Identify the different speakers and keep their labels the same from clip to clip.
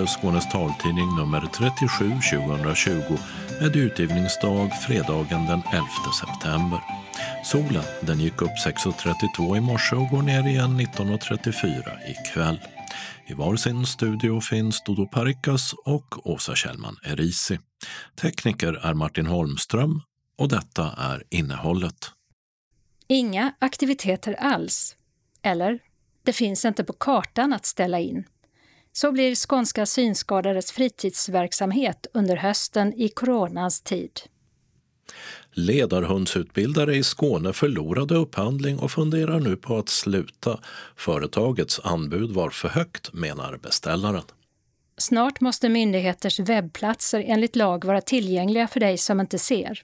Speaker 1: Välkommen Skånes taltidning nummer 37 2020 med utgivningsdag fredagen den 11 september. Solen den gick upp 6.32 i morse och går ner igen 19.34 ikväll. I var sin studio finns Dodo Parikas och Åsa Kjellman Erisi. Tekniker är Martin Holmström och detta är innehållet.
Speaker 2: Inga aktiviteter alls. Eller, det finns inte på kartan att ställa in. Så blir skånska synskadades fritidsverksamhet under hösten i coronans tid.
Speaker 1: Ledarhundsutbildare i Skåne förlorade upphandling och funderar nu på att sluta. Företagets anbud var för högt, menar beställaren.
Speaker 2: Snart måste myndigheters webbplatser enligt lag vara tillgängliga för dig som inte ser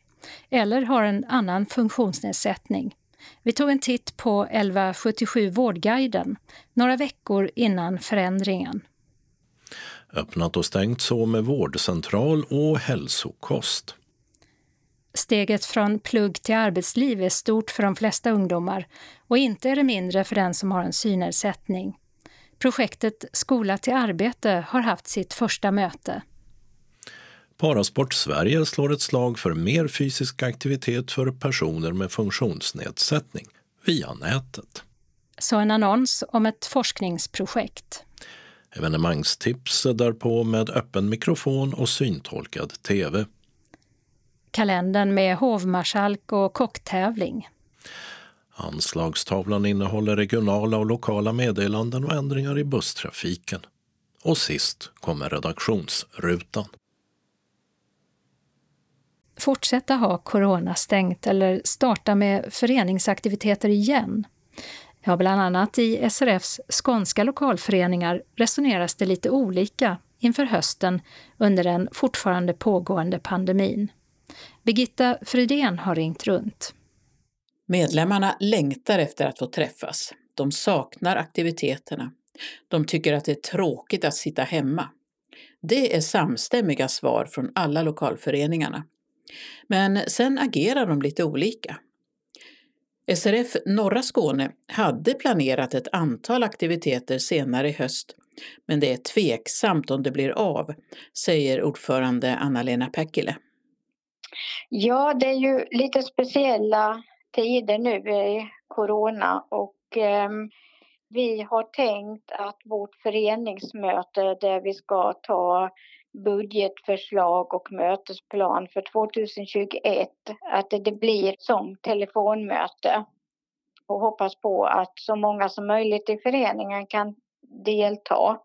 Speaker 2: eller har en annan funktionsnedsättning. Vi tog en titt på 1177 Vårdguiden några veckor innan förändringen.
Speaker 1: Öppnat och stängt så med vårdcentral och hälsokost.
Speaker 2: Steget från plugg till arbetsliv är stort för de flesta ungdomar och inte är det mindre för den som har en synnedsättning. Projektet Skola till arbete har haft sitt första möte.
Speaker 1: Parasport Sverige slår ett slag för mer fysisk aktivitet för personer med funktionsnedsättning via nätet.
Speaker 2: Så en annons om ett forskningsprojekt.
Speaker 1: Evenemangstips därpå med öppen mikrofon och syntolkad tv.
Speaker 2: Kalendern med hovmarskalk och kocktävling.
Speaker 1: Anslagstavlan innehåller regionala och lokala meddelanden och ändringar i busstrafiken. Och sist kommer redaktionsrutan.
Speaker 2: Fortsätta ha coronastängt eller starta med föreningsaktiviteter igen. Ja, bland annat i SRFs skånska lokalföreningar resoneras det lite olika inför hösten under den fortfarande pågående pandemin. Birgitta Fridén har ringt runt.
Speaker 3: Medlemmarna längtar efter att få träffas. De saknar aktiviteterna. De tycker att det är tråkigt att sitta hemma. Det är samstämmiga svar från alla lokalföreningarna. Men sen agerar de lite olika. SRF Norra Skåne hade planerat ett antal aktiviteter senare i höst, men det är tveksamt om det blir av, säger ordförande Anna-Lena Päckile.
Speaker 4: Ja, det är ju lite speciella tider nu i corona och eh, vi har tänkt att vårt föreningsmöte där vi ska ta budgetförslag och mötesplan för 2021 att det blir som telefonmöte och hoppas på att så många som möjligt i föreningen kan delta.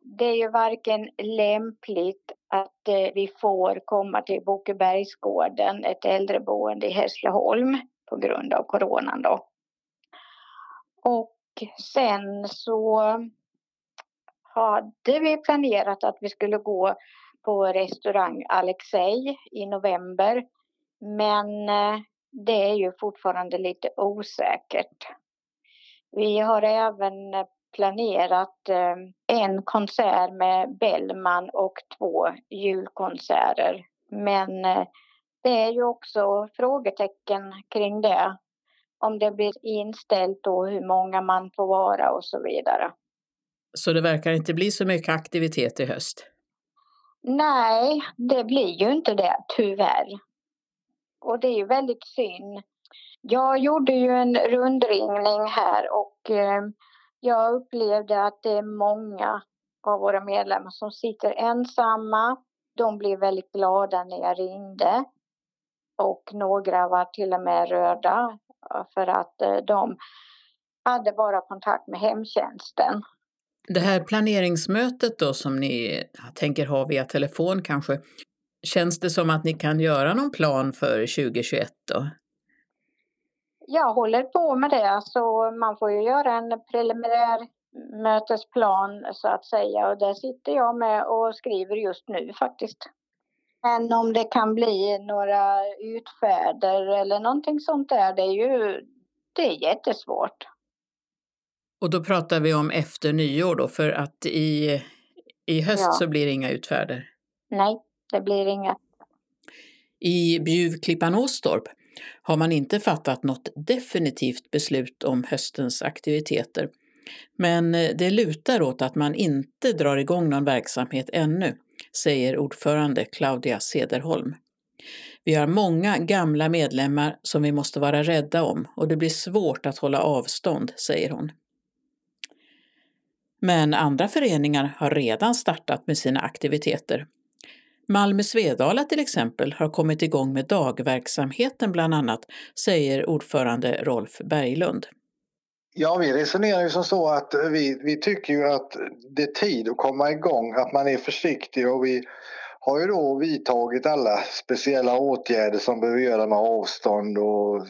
Speaker 4: Det är ju varken lämpligt att eh, vi får komma till Bokebergsgården, ett äldreboende i Hässleholm på grund av coronan då. Och sen så hade vi planerat att vi skulle gå på restaurang Alexei i november. Men eh, det är ju fortfarande lite osäkert. Vi har även planerat eh, en konsert med Bellman och två julkonserter. Men eh, det är ju också frågetecken kring det. Om det blir inställt och hur många man får vara och så vidare.
Speaker 3: Så det verkar inte bli så mycket aktivitet i höst?
Speaker 4: Nej, det blir ju inte det, tyvärr. Och det är ju väldigt synd. Jag gjorde ju en rundringning här och eh, jag upplevde att det är många av våra medlemmar som sitter ensamma. De blev väldigt glada när jag ringde. Och några var till och med röda eh, för att eh, de hade bara kontakt med hemtjänsten.
Speaker 3: Det här planeringsmötet då som ni tänker ha via telefon kanske, känns det som att ni kan göra någon plan för 2021 då?
Speaker 4: Jag håller på med det, så man får ju göra en preliminär mötesplan så att säga och där sitter jag med och skriver just nu faktiskt. Men om det kan bli några utfärder eller någonting sånt där, det är ju det är jättesvårt.
Speaker 3: Och då pratar vi om efter nyår då, för att i, i höst ja. så blir det inga utfärder?
Speaker 4: Nej, det blir inga.
Speaker 3: I Bjuvklippan Åstorp har man inte fattat något definitivt beslut om höstens aktiviteter. Men eh, det lutar åt att man inte drar igång någon verksamhet ännu, säger ordförande Claudia Sederholm. Vi har många gamla medlemmar som vi måste vara rädda om och det blir svårt att hålla avstånd, säger hon. Men andra föreningar har redan startat med sina aktiviteter. Malmö Svedala till exempel har kommit igång med dagverksamheten bland annat, säger ordförande Rolf Berglund.
Speaker 5: Ja, vi resonerar ju som så att vi, vi tycker ju att det är tid att komma igång, att man är försiktig och vi har ju då vidtagit alla speciella åtgärder som behöver göra med avstånd och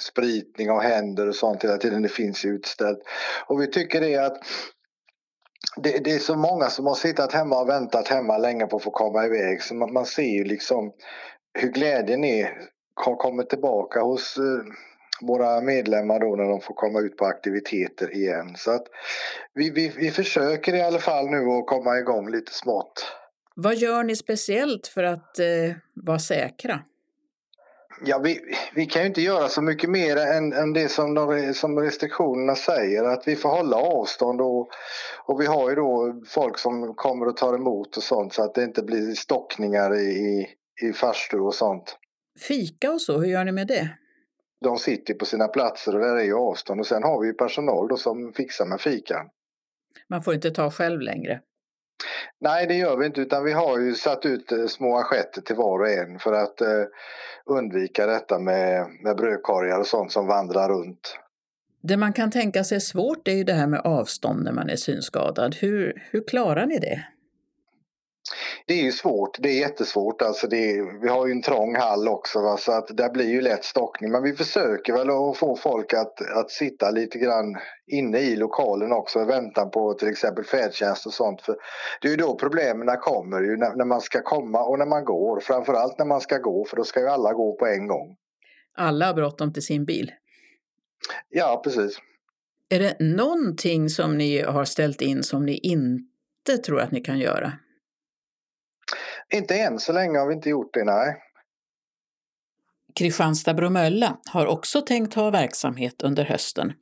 Speaker 5: spritning av händer och sånt hela tiden. Det finns utställt. Och vi tycker det att det, det, är så många som har suttit hemma och väntat hemma länge på att få komma iväg så man, man ser ju liksom hur glädjen är, har kommit tillbaka hos eh, våra medlemmar då när de får komma ut på aktiviteter igen. Så att vi, vi, vi försöker i alla fall nu att komma igång lite smått.
Speaker 3: Vad gör ni speciellt för att eh, vara säkra?
Speaker 5: Ja, vi, vi kan ju inte göra så mycket mer än, än det som, de, som restriktionerna säger, att vi får hålla avstånd och, och vi har ju då folk som kommer och tar emot och sånt så att det inte blir stockningar i, i farstu och sånt.
Speaker 3: Fika och så, hur gör ni med det?
Speaker 5: De sitter på sina platser och där är ju avstånd och sen har vi ju personal då som fixar med fikan.
Speaker 3: Man får inte ta själv längre?
Speaker 5: Nej, det gör vi inte utan vi har ju satt ut eh, små assietter till var och en för att eh, undvika detta med, med brödkorgar och sånt som vandrar runt.
Speaker 3: Det man kan tänka sig svårt är ju det här med avstånd när man är synskadad. Hur, hur klarar ni det?
Speaker 5: Det är ju svårt, det är jättesvårt. Alltså det vi har ju en trång hall också va? så att det blir ju lätt stockning. Men vi försöker väl att få folk att, att sitta lite grann inne i lokalen också i väntan på till exempel färdtjänst och sånt. För det är ju då problemen kommer ju när, när man ska komma och när man går. Framförallt när man ska gå för då ska ju alla gå på en gång.
Speaker 3: Alla har bråttom till sin bil?
Speaker 5: Ja, precis.
Speaker 3: Är det någonting som ni har ställt in som ni inte tror att ni kan göra?
Speaker 5: Inte än så länge har vi inte gjort det, nej.
Speaker 3: Kristianstad-Bromölla har också tänkt ha verksamhet under hösten.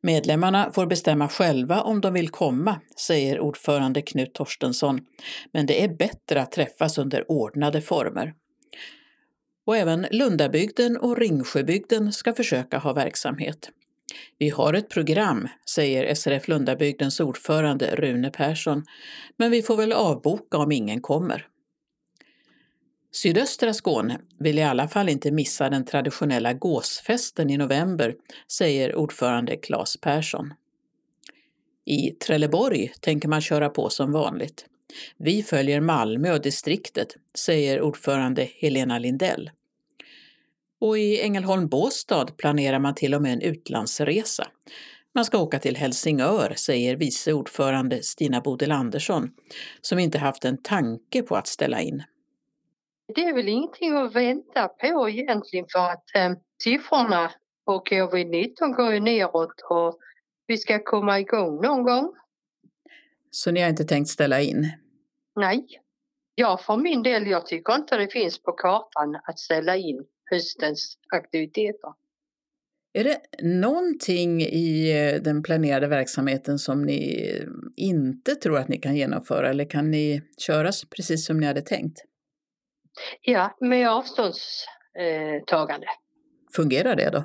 Speaker 3: Medlemmarna får bestämma själva om de vill komma, säger ordförande Knut Torstensson, men det är bättre att träffas under ordnade former. Och även Lundabygden och Ringsjöbygden ska försöka ha verksamhet. Vi har ett program, säger SRF Lundabygdens ordförande Rune Persson, men vi får väl avboka om ingen kommer. Sydöstra Skåne vill i alla fall inte missa den traditionella gåsfesten i november, säger ordförande Claes Persson. I Trelleborg tänker man köra på som vanligt. Vi följer Malmö och distriktet, säger ordförande Helena Lindell. Och i Ängelholm Båstad planerar man till och med en utlandsresa. Man ska åka till Helsingör, säger vice ordförande Stina Bodil Andersson, som inte haft en tanke på att ställa in.
Speaker 6: Det är väl ingenting att vänta på egentligen för att eh, siffrorna på covid-19 går ju neråt och vi ska komma igång någon gång.
Speaker 3: Så ni har inte tänkt ställa in?
Speaker 6: Nej. Jag för min del, jag tycker inte det finns på kartan att ställa in höstens aktiviteter.
Speaker 3: Är det någonting i eh, den planerade verksamheten som ni inte tror att ni kan genomföra eller kan ni köra precis som ni hade tänkt?
Speaker 6: Ja, med avståndstagande.
Speaker 3: Fungerar det då?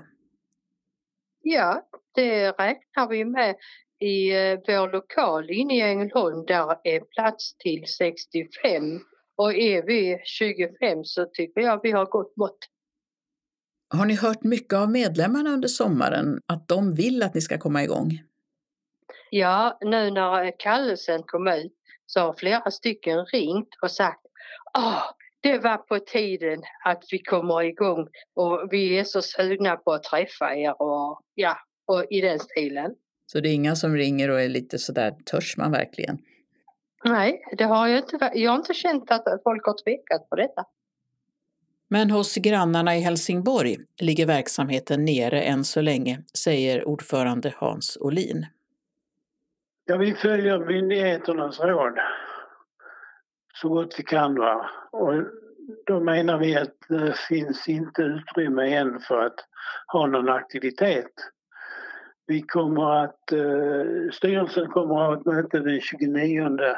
Speaker 6: Ja, det räknar vi med i eh, vår lokal inne i Ängelholm. Där är plats till 65 och är vi 25 så tycker jag vi har gott mått.
Speaker 3: Har ni hört mycket av medlemmarna under sommaren att de vill att ni ska komma igång?
Speaker 6: Ja, nu när kallelsen kom ut så har flera stycken ringt och sagt Åh, det var på tiden att vi kommer igång och vi är så sugna på att träffa er och ja, och i den stilen.
Speaker 3: Så det är inga som ringer och är lite sådär, törs man verkligen?
Speaker 6: Nej, det har jag inte. Jag har inte känt att folk har tvekat på detta.
Speaker 3: Men hos grannarna i Helsingborg ligger verksamheten nere än så länge, säger ordförande Hans Olin.
Speaker 7: Ja, vi följer myndigheternas råd så gott vi kan. Va? Och då menar vi att det finns inte utrymme än för att ha någon aktivitet. vi kommer att, eh, styrelsen kommer att ha ett möte den 29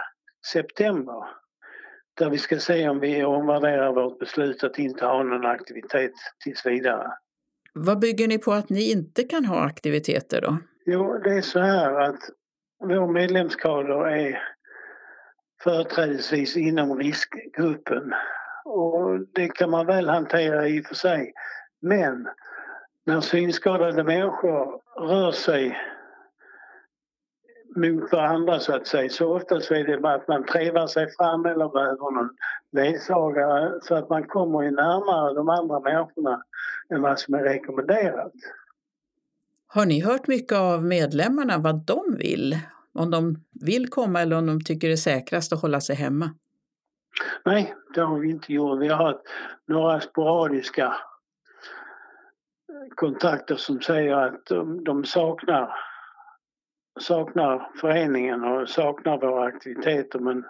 Speaker 7: september där vi ska se om vi omvärderar vårt beslut att inte ha någon aktivitet tills vidare.
Speaker 3: Vad bygger ni på att ni inte kan ha aktiviteter då?
Speaker 7: Jo, det är så här att vår medlemskader är företrädesvis inom riskgruppen och det kan man väl hantera i och för sig. Men när synskadade människor rör sig mot varandra så att säga. Så ofta så är det bara att man trevar sig fram eller behöver någon ledsagare så att man kommer närmare de andra människorna än vad som är rekommenderat.
Speaker 3: Har ni hört mycket av medlemmarna vad de vill? Om de vill komma eller om de tycker det är säkrast att hålla sig hemma?
Speaker 7: Nej, det har vi inte gjort. Vi har haft några sporadiska kontakter som säger att de, de saknar saknar föreningen och saknar våra aktiviteter men,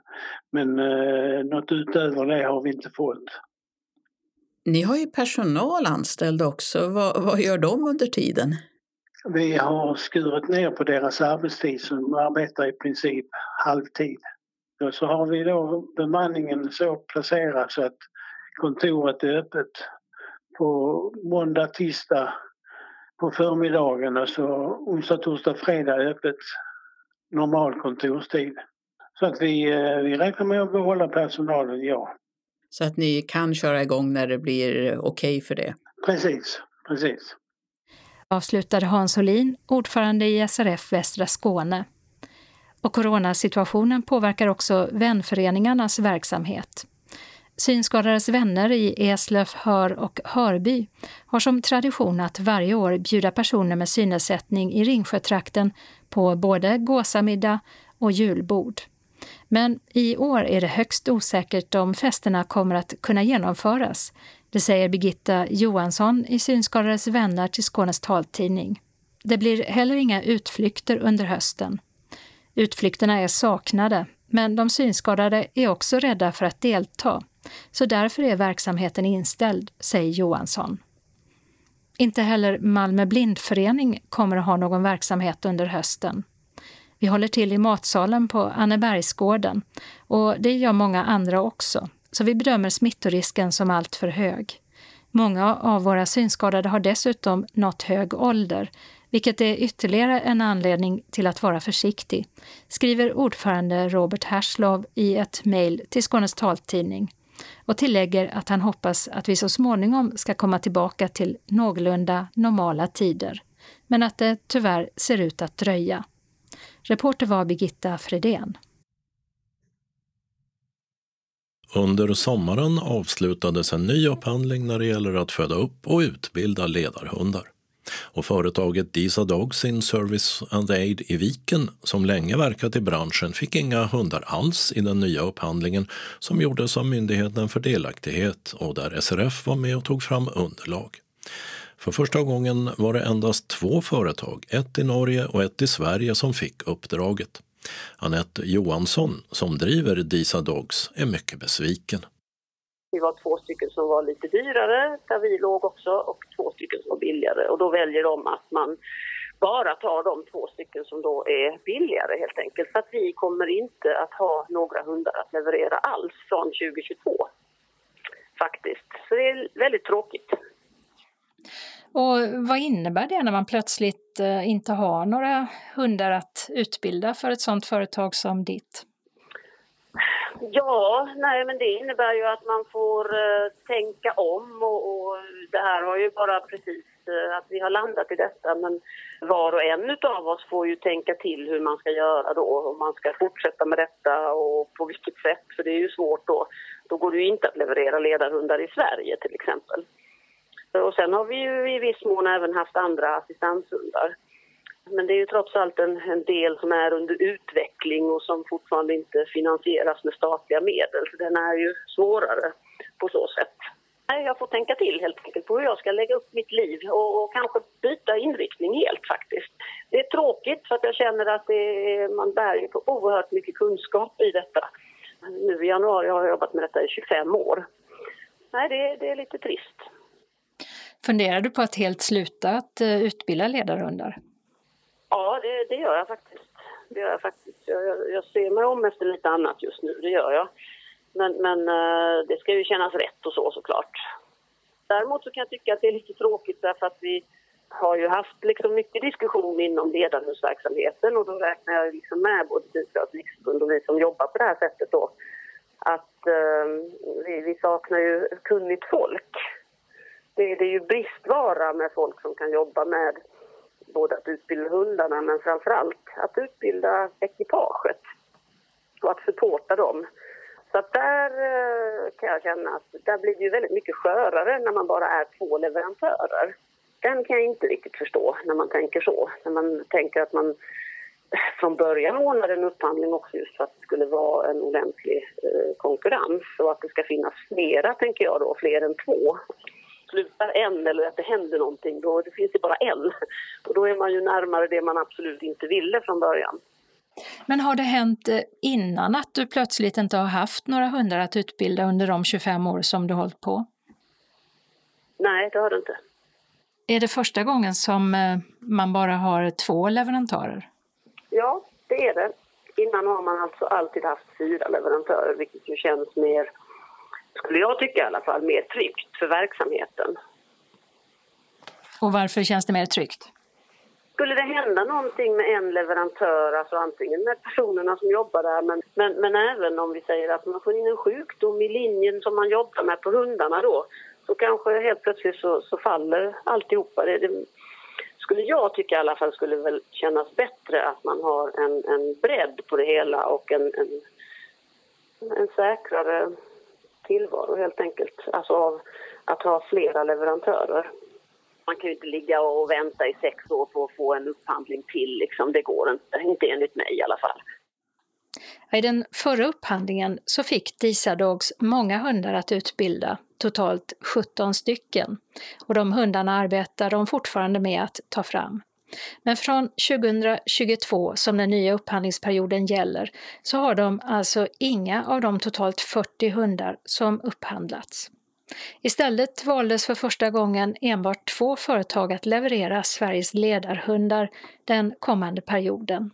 Speaker 7: men eh, något utöver det har vi inte fått.
Speaker 3: Ni har ju personal anställd också. Vad, vad gör de under tiden?
Speaker 7: Vi har skurit ner på deras arbetstid så de arbetar i princip halvtid. Och så har vi då bemanningen så placerad så att kontoret är öppet på måndag, tisdag på förmiddagen, alltså onsdag, torsdag, fredag är öppet normal kontorstid. Så att vi, eh, vi räknar med att behålla personalen, ja.
Speaker 3: Så att ni kan köra igång när det blir okej okay för det?
Speaker 7: Precis, precis.
Speaker 2: Avslutade Hans Olin, ordförande i SRF Västra Skåne. Och coronasituationen påverkar också vänföreningarnas verksamhet. Synskadades vänner i Eslöv, Hör och Hörby har som tradition att varje år bjuda personer med synnedsättning i Ringsjötrakten på både gåsamiddag och julbord. Men i år är det högst osäkert om festerna kommer att kunna genomföras. Det säger Birgitta Johansson i Synskadades vänner till Skånes taltidning. Det blir heller inga utflykter under hösten. Utflykterna är saknade, men de synskadade är också rädda för att delta. Så därför är verksamheten inställd, säger Johansson. Inte heller Malmö blindförening kommer att ha någon verksamhet under hösten. Vi håller till i matsalen på Annebergsgården och det gör många andra också, så vi bedömer smittorisken som alltför hög. Många av våra synskadade har dessutom nått hög ålder, vilket är ytterligare en anledning till att vara försiktig, skriver ordförande Robert Herslov i ett mejl till Skånes taltidning och tillägger att han hoppas att vi så småningom ska komma tillbaka till någorlunda normala tider, men att det tyvärr ser ut att dröja. Reporter var Birgitta Fredén.
Speaker 1: Under sommaren avslutades en ny upphandling när det gäller att föda upp och utbilda ledarhundar. Och företaget Disa Dogs in Service and Aid i Viken, som länge verkat i branschen, fick inga hundar alls i den nya upphandlingen som gjordes av Myndigheten för delaktighet och där SRF var med och tog fram underlag. För första gången var det endast två företag, ett i Norge och ett i Sverige, som fick uppdraget. Anette Johansson, som driver Disa Dogs, är mycket besviken.
Speaker 8: Vi var två stycken som var lite dyrare, där vi låg också, och två stycken som var billigare. Och då väljer de att man bara tar de två stycken som då är billigare helt enkelt. För att vi kommer inte att ha några hundar att leverera alls från 2022. Faktiskt. Så det är väldigt tråkigt.
Speaker 2: Och vad innebär det när man plötsligt eh, inte har några hundar att utbilda för ett sådant företag som ditt?
Speaker 8: Ja, nej men det innebär ju att man får uh, tänka om och, och, det här har ju bara precis uh, att vi har landat i detta men var och en av oss får ju tänka till hur man ska göra då, om man ska fortsätta med detta och på vilket sätt för det är ju svårt då. Då går det ju inte att leverera ledarhundar i Sverige till exempel. Och sen har vi ju i viss mån även haft andra assistanshundar. Men det är ju trots allt en, en, del som är under utveckling och som fortfarande inte finansieras med statliga medel. Så den är ju svårare på så sätt. Jag får tänka till helt enkelt på hur jag ska lägga upp mitt liv och, och kanske byta inriktning helt faktiskt. Det är tråkigt för att jag känner att är, man bär ju på oerhört mycket kunskap i detta. Nu i januari har jag jobbat med detta i 25 år. Nej, det, det är lite trist.
Speaker 2: Funderar du på att helt sluta att eh, utbilda ledarhundar?
Speaker 8: Ja, det, det gör jag faktiskt. Det gör jag faktiskt. Jag, jag, ser mig om efter lite annat just nu, det gör jag. Men, men eh, det ska ju kännas rätt och så såklart. Däremot så kan jag tycka att det är lite tråkigt därför att vi har ju haft liksom mycket diskussion inom ledarhundsverksamheten och då räknar jag liksom med både Bilförarnas riksförbund och vi som jobbar på det här sättet då att eh, vi, vi, saknar ju kunnigt folk. Det, det, är ju bristvara med folk som kan jobba med både att utbilda hundarna men framför allt att utbilda ekipaget och att supporta dem. Så att där eh, kan jag känna att där blir det ju väldigt mycket skörare när man bara är två leverantörer. Den kan jag inte riktigt förstå när man tänker så. När man tänker att man eh, från början ordnade en upphandling också just för att det skulle vara en ordentlig eh, konkurrens och att det ska finnas flera, tänker jag då, fler än två. Slutar en eller att det händer någonting, då det finns det bara en. Och då är man ju närmare det man absolut inte ville från början.
Speaker 2: Men har det hänt eh, innan att du plötsligt inte har haft några hundar att utbilda under de 25 år som du hållit på?
Speaker 8: Nej, det har det inte.
Speaker 2: Är det första gången som eh, man bara har två leverantörer?
Speaker 8: Ja, det är det. Innan har man alltså alltid haft fyra leverantörer, vilket ju känns mer, skulle jag tycka i alla fall, mer tryggt för verksamheten.
Speaker 2: Och varför känns det mer tryggt?
Speaker 8: Skulle det hända någonting med en leverantör, alltså antingen med personerna som jobbar där men, men, men även om vi säger att man får in en sjukdom i linjen som man jobbar med på hundarna då, så kanske helt plötsligt så, så faller alltihopa. Det, det, skulle jag tycka i alla fall skulle väl kännas bättre att man har en, en bredd på det hela och en, en, en säkrare tillvaro helt enkelt. Alltså av att ha flera leverantörer. Man kan ju inte ligga och vänta i sex år på att få en upphandling till. Liksom. Det går inte, inte enligt mig i alla fall.
Speaker 2: I den förra upphandlingen så fick Disadogs många hundar att utbilda, totalt 17 stycken. Och de hundarna arbetar de fortfarande med att ta fram. Men från 2022, som den nya upphandlingsperioden gäller, så har de alltså inga av de totalt 40 hundar som upphandlats. Istället valdes för första gången enbart två företag att leverera Sveriges ledarhundar den kommande perioden.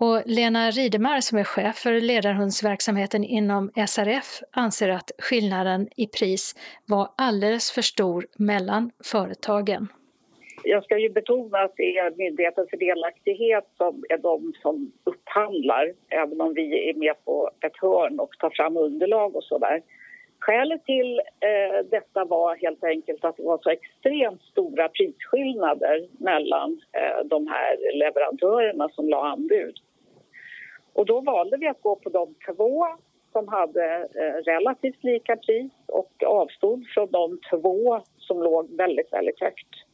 Speaker 2: Och Lena Ridemar som är chef för ledarhundsverksamheten inom SRF anser att skillnaden i pris var alldeles för stor mellan företagen.
Speaker 9: Jag ska ju betona att det är Myndigheten för delaktighet som är de som upphandlar även om vi är med på ett hörn och tar fram underlag och sådär. Skälet till eh, detta var helt enkelt att det var så extremt stora prisskillnader mellan eh, de här leverantörerna som la anbud. Och då valde vi att gå på de två som hade eh, relativt lika pris och avstod från de två som låg väldigt, väldigt högt.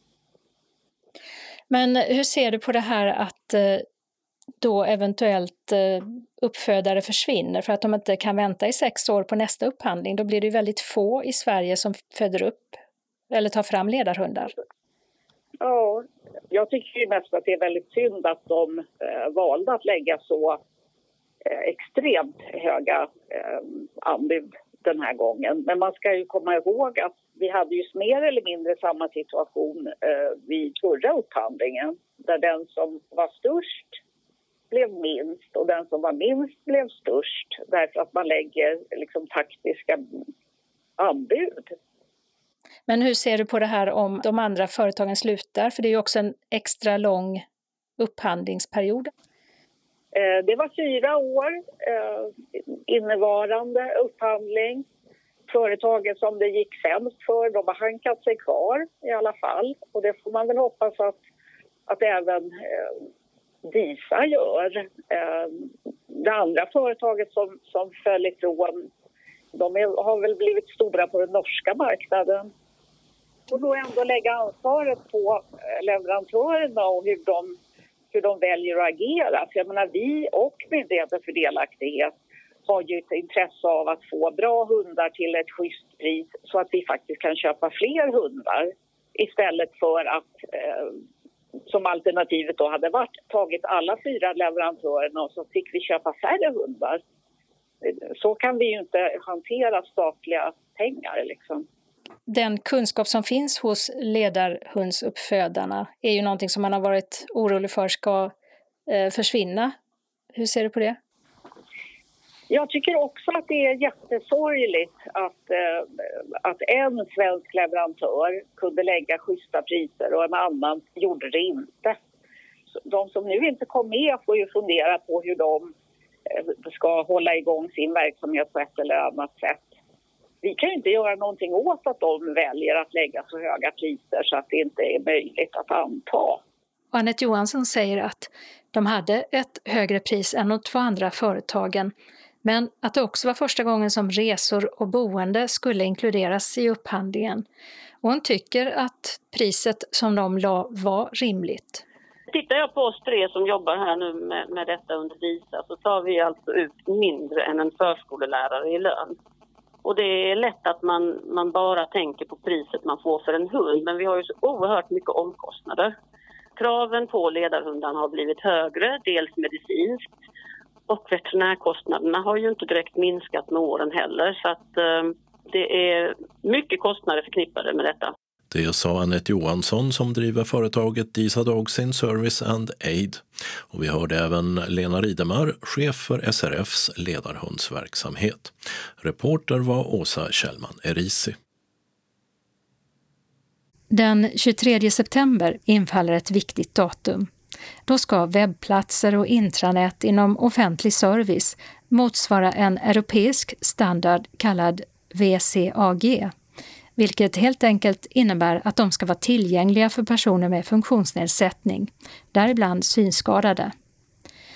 Speaker 2: Men hur ser du på det här att eh, då eventuellt eh, uppfödare försvinner för att de inte kan vänta i sex år på nästa upphandling? Då blir det väldigt få i Sverige som föder upp eller tar fram ledarhundar.
Speaker 9: Ja, jag tycker ju mest att det är väldigt synd att de eh, valde att lägga så Eh, extremt höga eh, anbud den här gången. Men man ska ju komma ihåg att vi hade ju mer eller mindre samma situation eh, vid förra upphandlingen där den som var störst blev minst och den som var minst blev störst därför att man lägger liksom taktiska anbud.
Speaker 2: Men hur ser du på det här om de andra företagen slutar? För det är ju också en extra lång upphandlingsperiod.
Speaker 9: Eh, det var fyra år eh, innevarande upphandling. Företaget som det gick sämst för, de har hankat sig kvar i alla fall. Och det får man väl hoppas att, att även eh, DISA gör. Eh, det andra företaget som, som föll ifrån, de är, har väl blivit stora på den norska marknaden. Och då ändå lägga ansvaret på eh, leverantörerna och hur de hur de väljer att agera. För jag menar, vi och Myndigheten för delaktighet har ju ett intresse av att få bra hundar till ett schysst pris så att vi faktiskt kan köpa fler hundar istället för att eh, som alternativet då hade varit tagit alla fyra leverantörerna och så fick vi köpa färre hundar. Eh, så kan vi ju inte hantera statliga pengar liksom
Speaker 2: den kunskap som finns hos ledarhundsuppfödarna är ju någonting som man har varit orolig för ska eh, försvinna. Hur ser du på det?
Speaker 9: Jag tycker också att det är jättesorgligt att, eh, att en svensk leverantör kunde lägga schyssta priser och en annan gjorde det inte. De som nu inte kom med får ju fundera på hur de eh, ska hålla igång sin verksamhet på ett eller annat sätt. Vi kan ju inte göra någonting åt att de väljer att lägga så höga priser så att det inte är möjligt att anta.
Speaker 2: Anette Johansson säger att de hade ett högre pris än de två andra företagen men att det också var första gången som resor och boende skulle inkluderas i upphandlingen. Och hon tycker att priset som de la var rimligt.
Speaker 8: Tittar jag på oss tre som jobbar här nu med, med detta under VISA så tar vi alltså ut mindre än en förskolelärare i lön. Och det är lätt att man, man bara tänker på priset man får för en hund men vi har ju så oerhört mycket omkostnader. Kraven på ledarhundarna har blivit högre, dels medicinskt och veterinärkostnaderna har ju inte direkt minskat med åren heller så att eh, det är mycket kostnader förknippade med detta.
Speaker 1: Det sa Anette Johansson som driver företaget Disa Dogs in Service and Aid. Och vi hörde även Lena Ridemar, chef för SRFs ledarhundsverksamhet. Reporter var Åsa Kjellman Erisi.
Speaker 2: Den 23 september infaller ett viktigt datum. Då ska webbplatser och intranät inom offentlig service motsvara en europeisk standard kallad VCAG, vilket helt enkelt innebär att de ska vara tillgängliga för personer med funktionsnedsättning, däribland synskadade.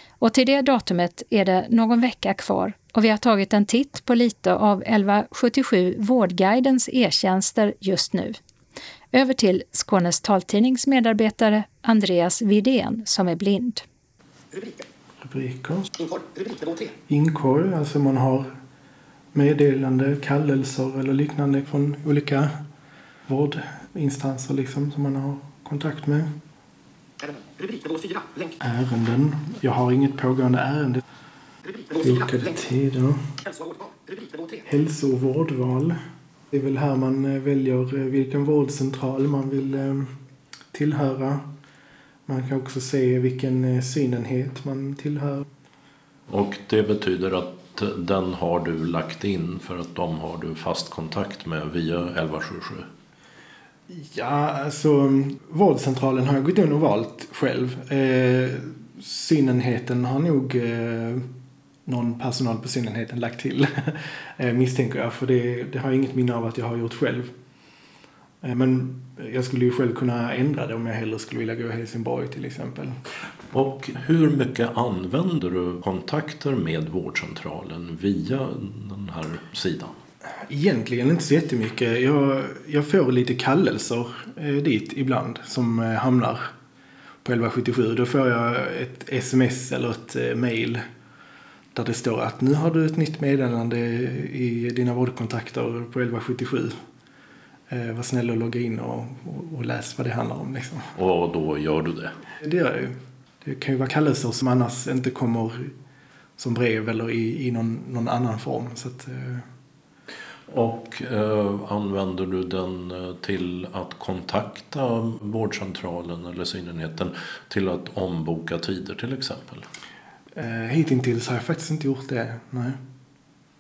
Speaker 2: Och till det datumet är det någon vecka kvar och vi har tagit en titt på lite av 1177 Vårdguidens e-tjänster just nu. Över till Skånes taltidnings medarbetare Andreas Vidén som är blind.
Speaker 10: Rubriker. Rubriker. Inkorg. alltså man har meddelande, kallelser eller liknande från olika vårdinstanser liksom, som man har kontakt med. Ärenden. Jag har inget pågående ärende. Bokade tider. Hälso och vårdval. Det är väl här man eh, väljer eh, vilken vårdcentral man vill eh, tillhöra. Man kan också se vilken synenhet man tillhör.
Speaker 1: Och det betyder att den har du lagt in för att de har du fast kontakt med via 1177?
Speaker 10: Ja, alltså vårdcentralen har jag gått in och valt själv. Eh, synenheten har nog eh, någon personal på synenheten lagt till. Eh, misstänker jag, för det, det har jag inget minne av att jag har gjort själv. Eh, men jag skulle ju själv kunna ändra det om jag hellre skulle vilja gå Helsingborg till exempel.
Speaker 1: Och hur mycket använder du kontakter med vårdcentralen via den här sidan?
Speaker 10: Egentligen inte så jättemycket. Jag, jag får lite kallelser eh, dit ibland som eh, hamnar på 1177. Då får jag ett sms eller ett mail där det står att nu har du ett nytt meddelande i dina vårdkontakter på 1177. Eh, var snäll och logga in och, och, och, läs vad det handlar om. Liksom.
Speaker 1: Och då gör du det?
Speaker 10: Det gör jag ju. Det kan ju vara kallelser som annars inte kommer som brev eller i, i någon, någon annan form. Så att, eh.
Speaker 1: Och eh, använder du den eh, till att kontakta vårdcentralen eller synenheten till att omboka tider till exempel?
Speaker 10: Eh, hittills har jag faktiskt inte gjort det, nej.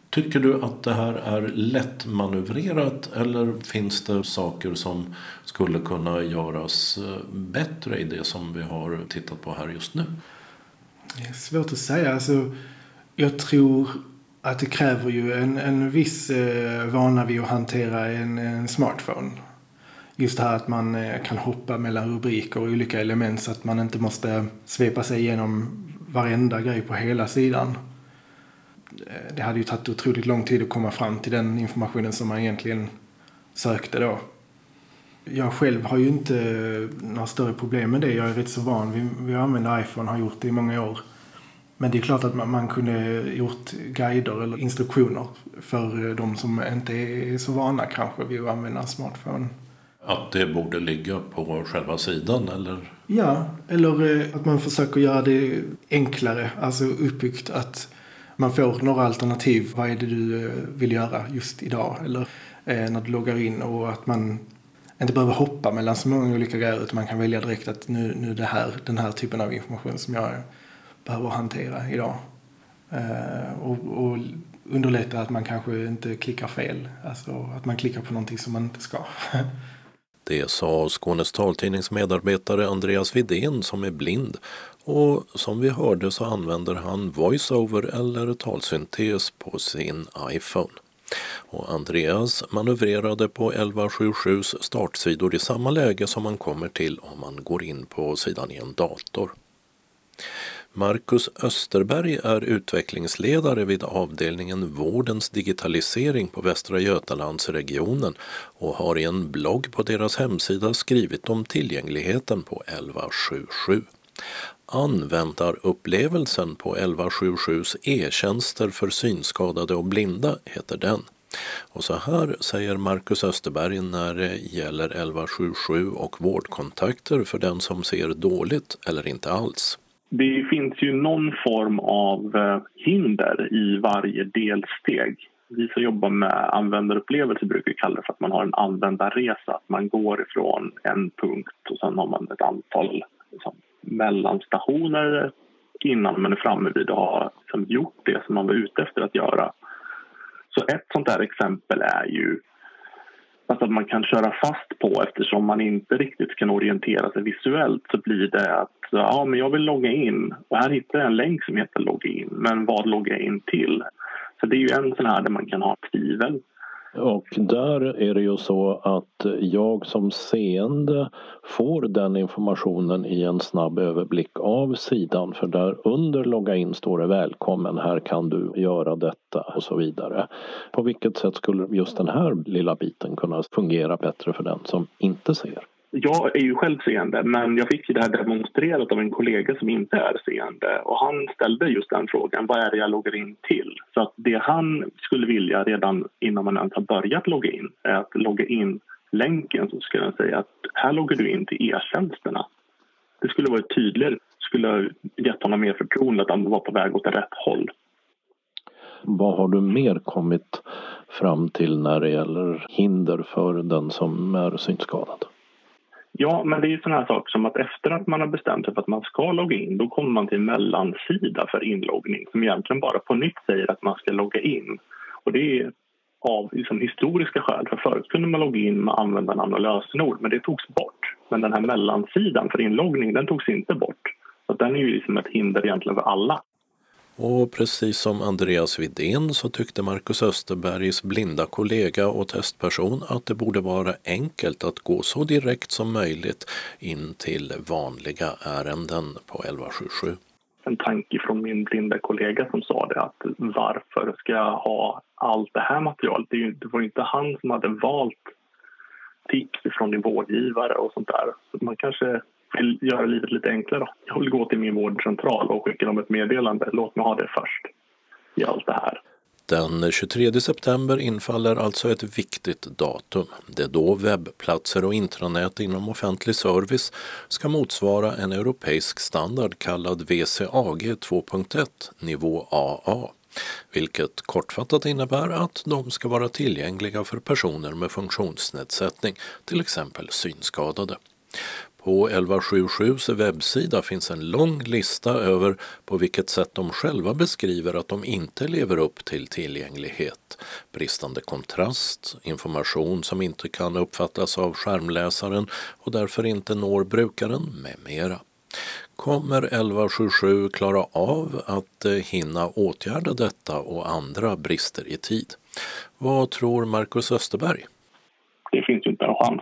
Speaker 1: Tycker du att det här är lättmanövrerat eller finns det saker som skulle kunna göras eh, bättre i det som vi har tittat på här just nu?
Speaker 10: Det är svårt att säga. Alltså, jag tror att det kräver ju en, en viss eh, vana vid att hantera en, en smartphone. Just det här att man eh, kan hoppa mellan rubriker och olika element så att man inte måste svepa sig igenom varenda grej på hela sidan. Eh, det hade ju tagit otroligt lång tid att komma fram till den informationen som man egentligen sökte då. Jag själv har ju inte några större problem med det. Jag är rätt så van vid, att använda iPhone, har gjort det i många år. Men det är klart att man, man kunde gjort guider eller instruktioner för de som inte är så vana kanske vid att använda en smartphone.
Speaker 1: Att det borde ligga på själva sidan eller?
Speaker 10: Ja, eller eh, att man försöker göra det enklare, alltså uppbyggt att man får några alternativ. Vad är det du eh, vill göra just idag? Eller eh, när du loggar in och att man inte behöver hoppa mellan så många olika grejer utan man kan välja direkt att nu, nu är det här, den här typen av information som jag behöver hantera idag. Eh, och, och underlättar att man kanske inte klickar fel. Alltså att man klickar på någonting som man inte ska.
Speaker 1: Det sa Skånes taltidnings medarbetare Andreas Vidén som är blind och som vi hörde så använder han voiceover eller talsyntes på sin iPhone. Och Andreas manövrerade på 1177s startsidor i samma läge som man kommer till om man går in på sidan i en dator. Marcus Österberg är utvecklingsledare vid avdelningen Vårdens digitalisering på Västra Götalandsregionen och har i en blogg på deras hemsida skrivit om tillgängligheten på 1177. Användarupplevelsen på 1177s e-tjänster för synskadade och blinda heter den. Och så här säger Marcus Österberg när det gäller 1177 och vårdkontakter för den som ser dåligt eller inte alls.
Speaker 11: Det finns ju någon form av eh, hinder i varje delsteg. Vi som jobbar med användarupplevelse brukar kalla det för att man har en användarresa. Att man går ifrån en punkt och sen har man ett antal liksom, mellanstationer innan man är framme vid att ha liksom, gjort det som man var ute efter att göra. Så ett sånt där exempel är ju Alltså att man kan köra fast på eftersom man inte riktigt kan orientera sig visuellt så blir det att ja, men jag vill logga in och här hittar jag en länk som heter logga in. Men vad loggar jag in till? Så det är ju en sån här där man kan ha tvivel.
Speaker 1: Och där är det ju så att jag som seende får den informationen i en snabb överblick av sidan för där under logga in står det välkommen, här kan du göra detta och så vidare. På vilket sätt skulle just den här lilla biten kunna fungera bättre för den som inte ser?
Speaker 11: Jag är ju själv seende, men jag fick ju det här demonstrerat av en kollega som inte är seende. Och han ställde just den frågan, vad är det jag loggar in till? Så att det han skulle vilja redan innan man ens har börjat logga in är att logga in länken så skulle jag säga att här loggar du in till e-tjänsterna. Det skulle varit tydligare, skulle ha gett honom mer förtroende att han var på väg åt rätt håll.
Speaker 1: Vad har du mer kommit fram till när det gäller hinder för den som är synskadad?
Speaker 11: Ja, men det är ju sådana här saker som att efter att man har bestämt sig för att man ska logga in då kommer man till en mellansida för inloggning som egentligen bara på nytt säger att man ska logga in. Och det är av liksom, historiska skäl. För förut kunde man logga in med användarnamn och lösenord men det togs bort. Men den här mellansidan för inloggning den togs inte bort. Så den är ju liksom ett hinder egentligen för alla. Och precis som Andreas Widén så tyckte Marcus Österbergs blinda kollega och testperson att det borde vara enkelt att gå så direkt som möjligt in till vanliga ärenden på 1177. En tanke från min blinda kollega som sa det att varför ska jag ha allt det här materialet? Det var ju inte han som hade valt tips från din vårdgivare och sånt där. Så man kanske vill göra livet lite enklare. Jag vill gå till min vårdcentral och skicka dem ett meddelande. Låt mig ha det först i allt det här. Den 23 september infaller alltså ett viktigt datum. Det är då webbplatser och intranät inom offentlig service ska motsvara en europeisk standard kallad WCAG 2.1 nivå AA vilket kortfattat innebär att de ska vara tillgängliga för personer med funktionsnedsättning, till exempel synskadade. På 1177s webbsida finns en lång lista över på vilket sätt de själva beskriver att de inte lever upp till tillgänglighet. Bristande kontrast, information som inte kan uppfattas av skärmläsaren och därför inte når brukaren med mera. Kommer 1177 klara av att eh, hinna åtgärda detta och andra brister i tid? Vad tror Marcus Österberg? Det finns inte en chans.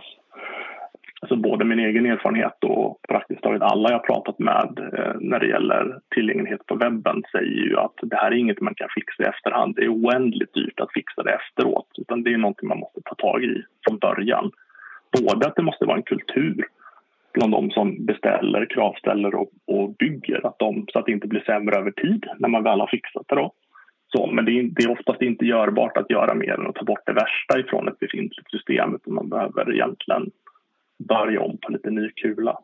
Speaker 11: Alltså både min egen erfarenhet och praktiskt taget alla jag pratat med eh, när det gäller tillgänglighet på webben säger ju att det här är inget man kan fixa i efterhand. Det är oändligt dyrt att fixa det efteråt utan det är någonting man måste ta tag i från början. Både att det måste vara en kultur bland de som beställer, kravställer och, och bygger att de, så att det inte blir sämre över tid när man väl har fixat det. Då. Så, men det är, det är oftast inte görbart att göra mer än att ta bort det värsta ifrån ett befintligt system utan man behöver egentligen börja om på lite ny kula.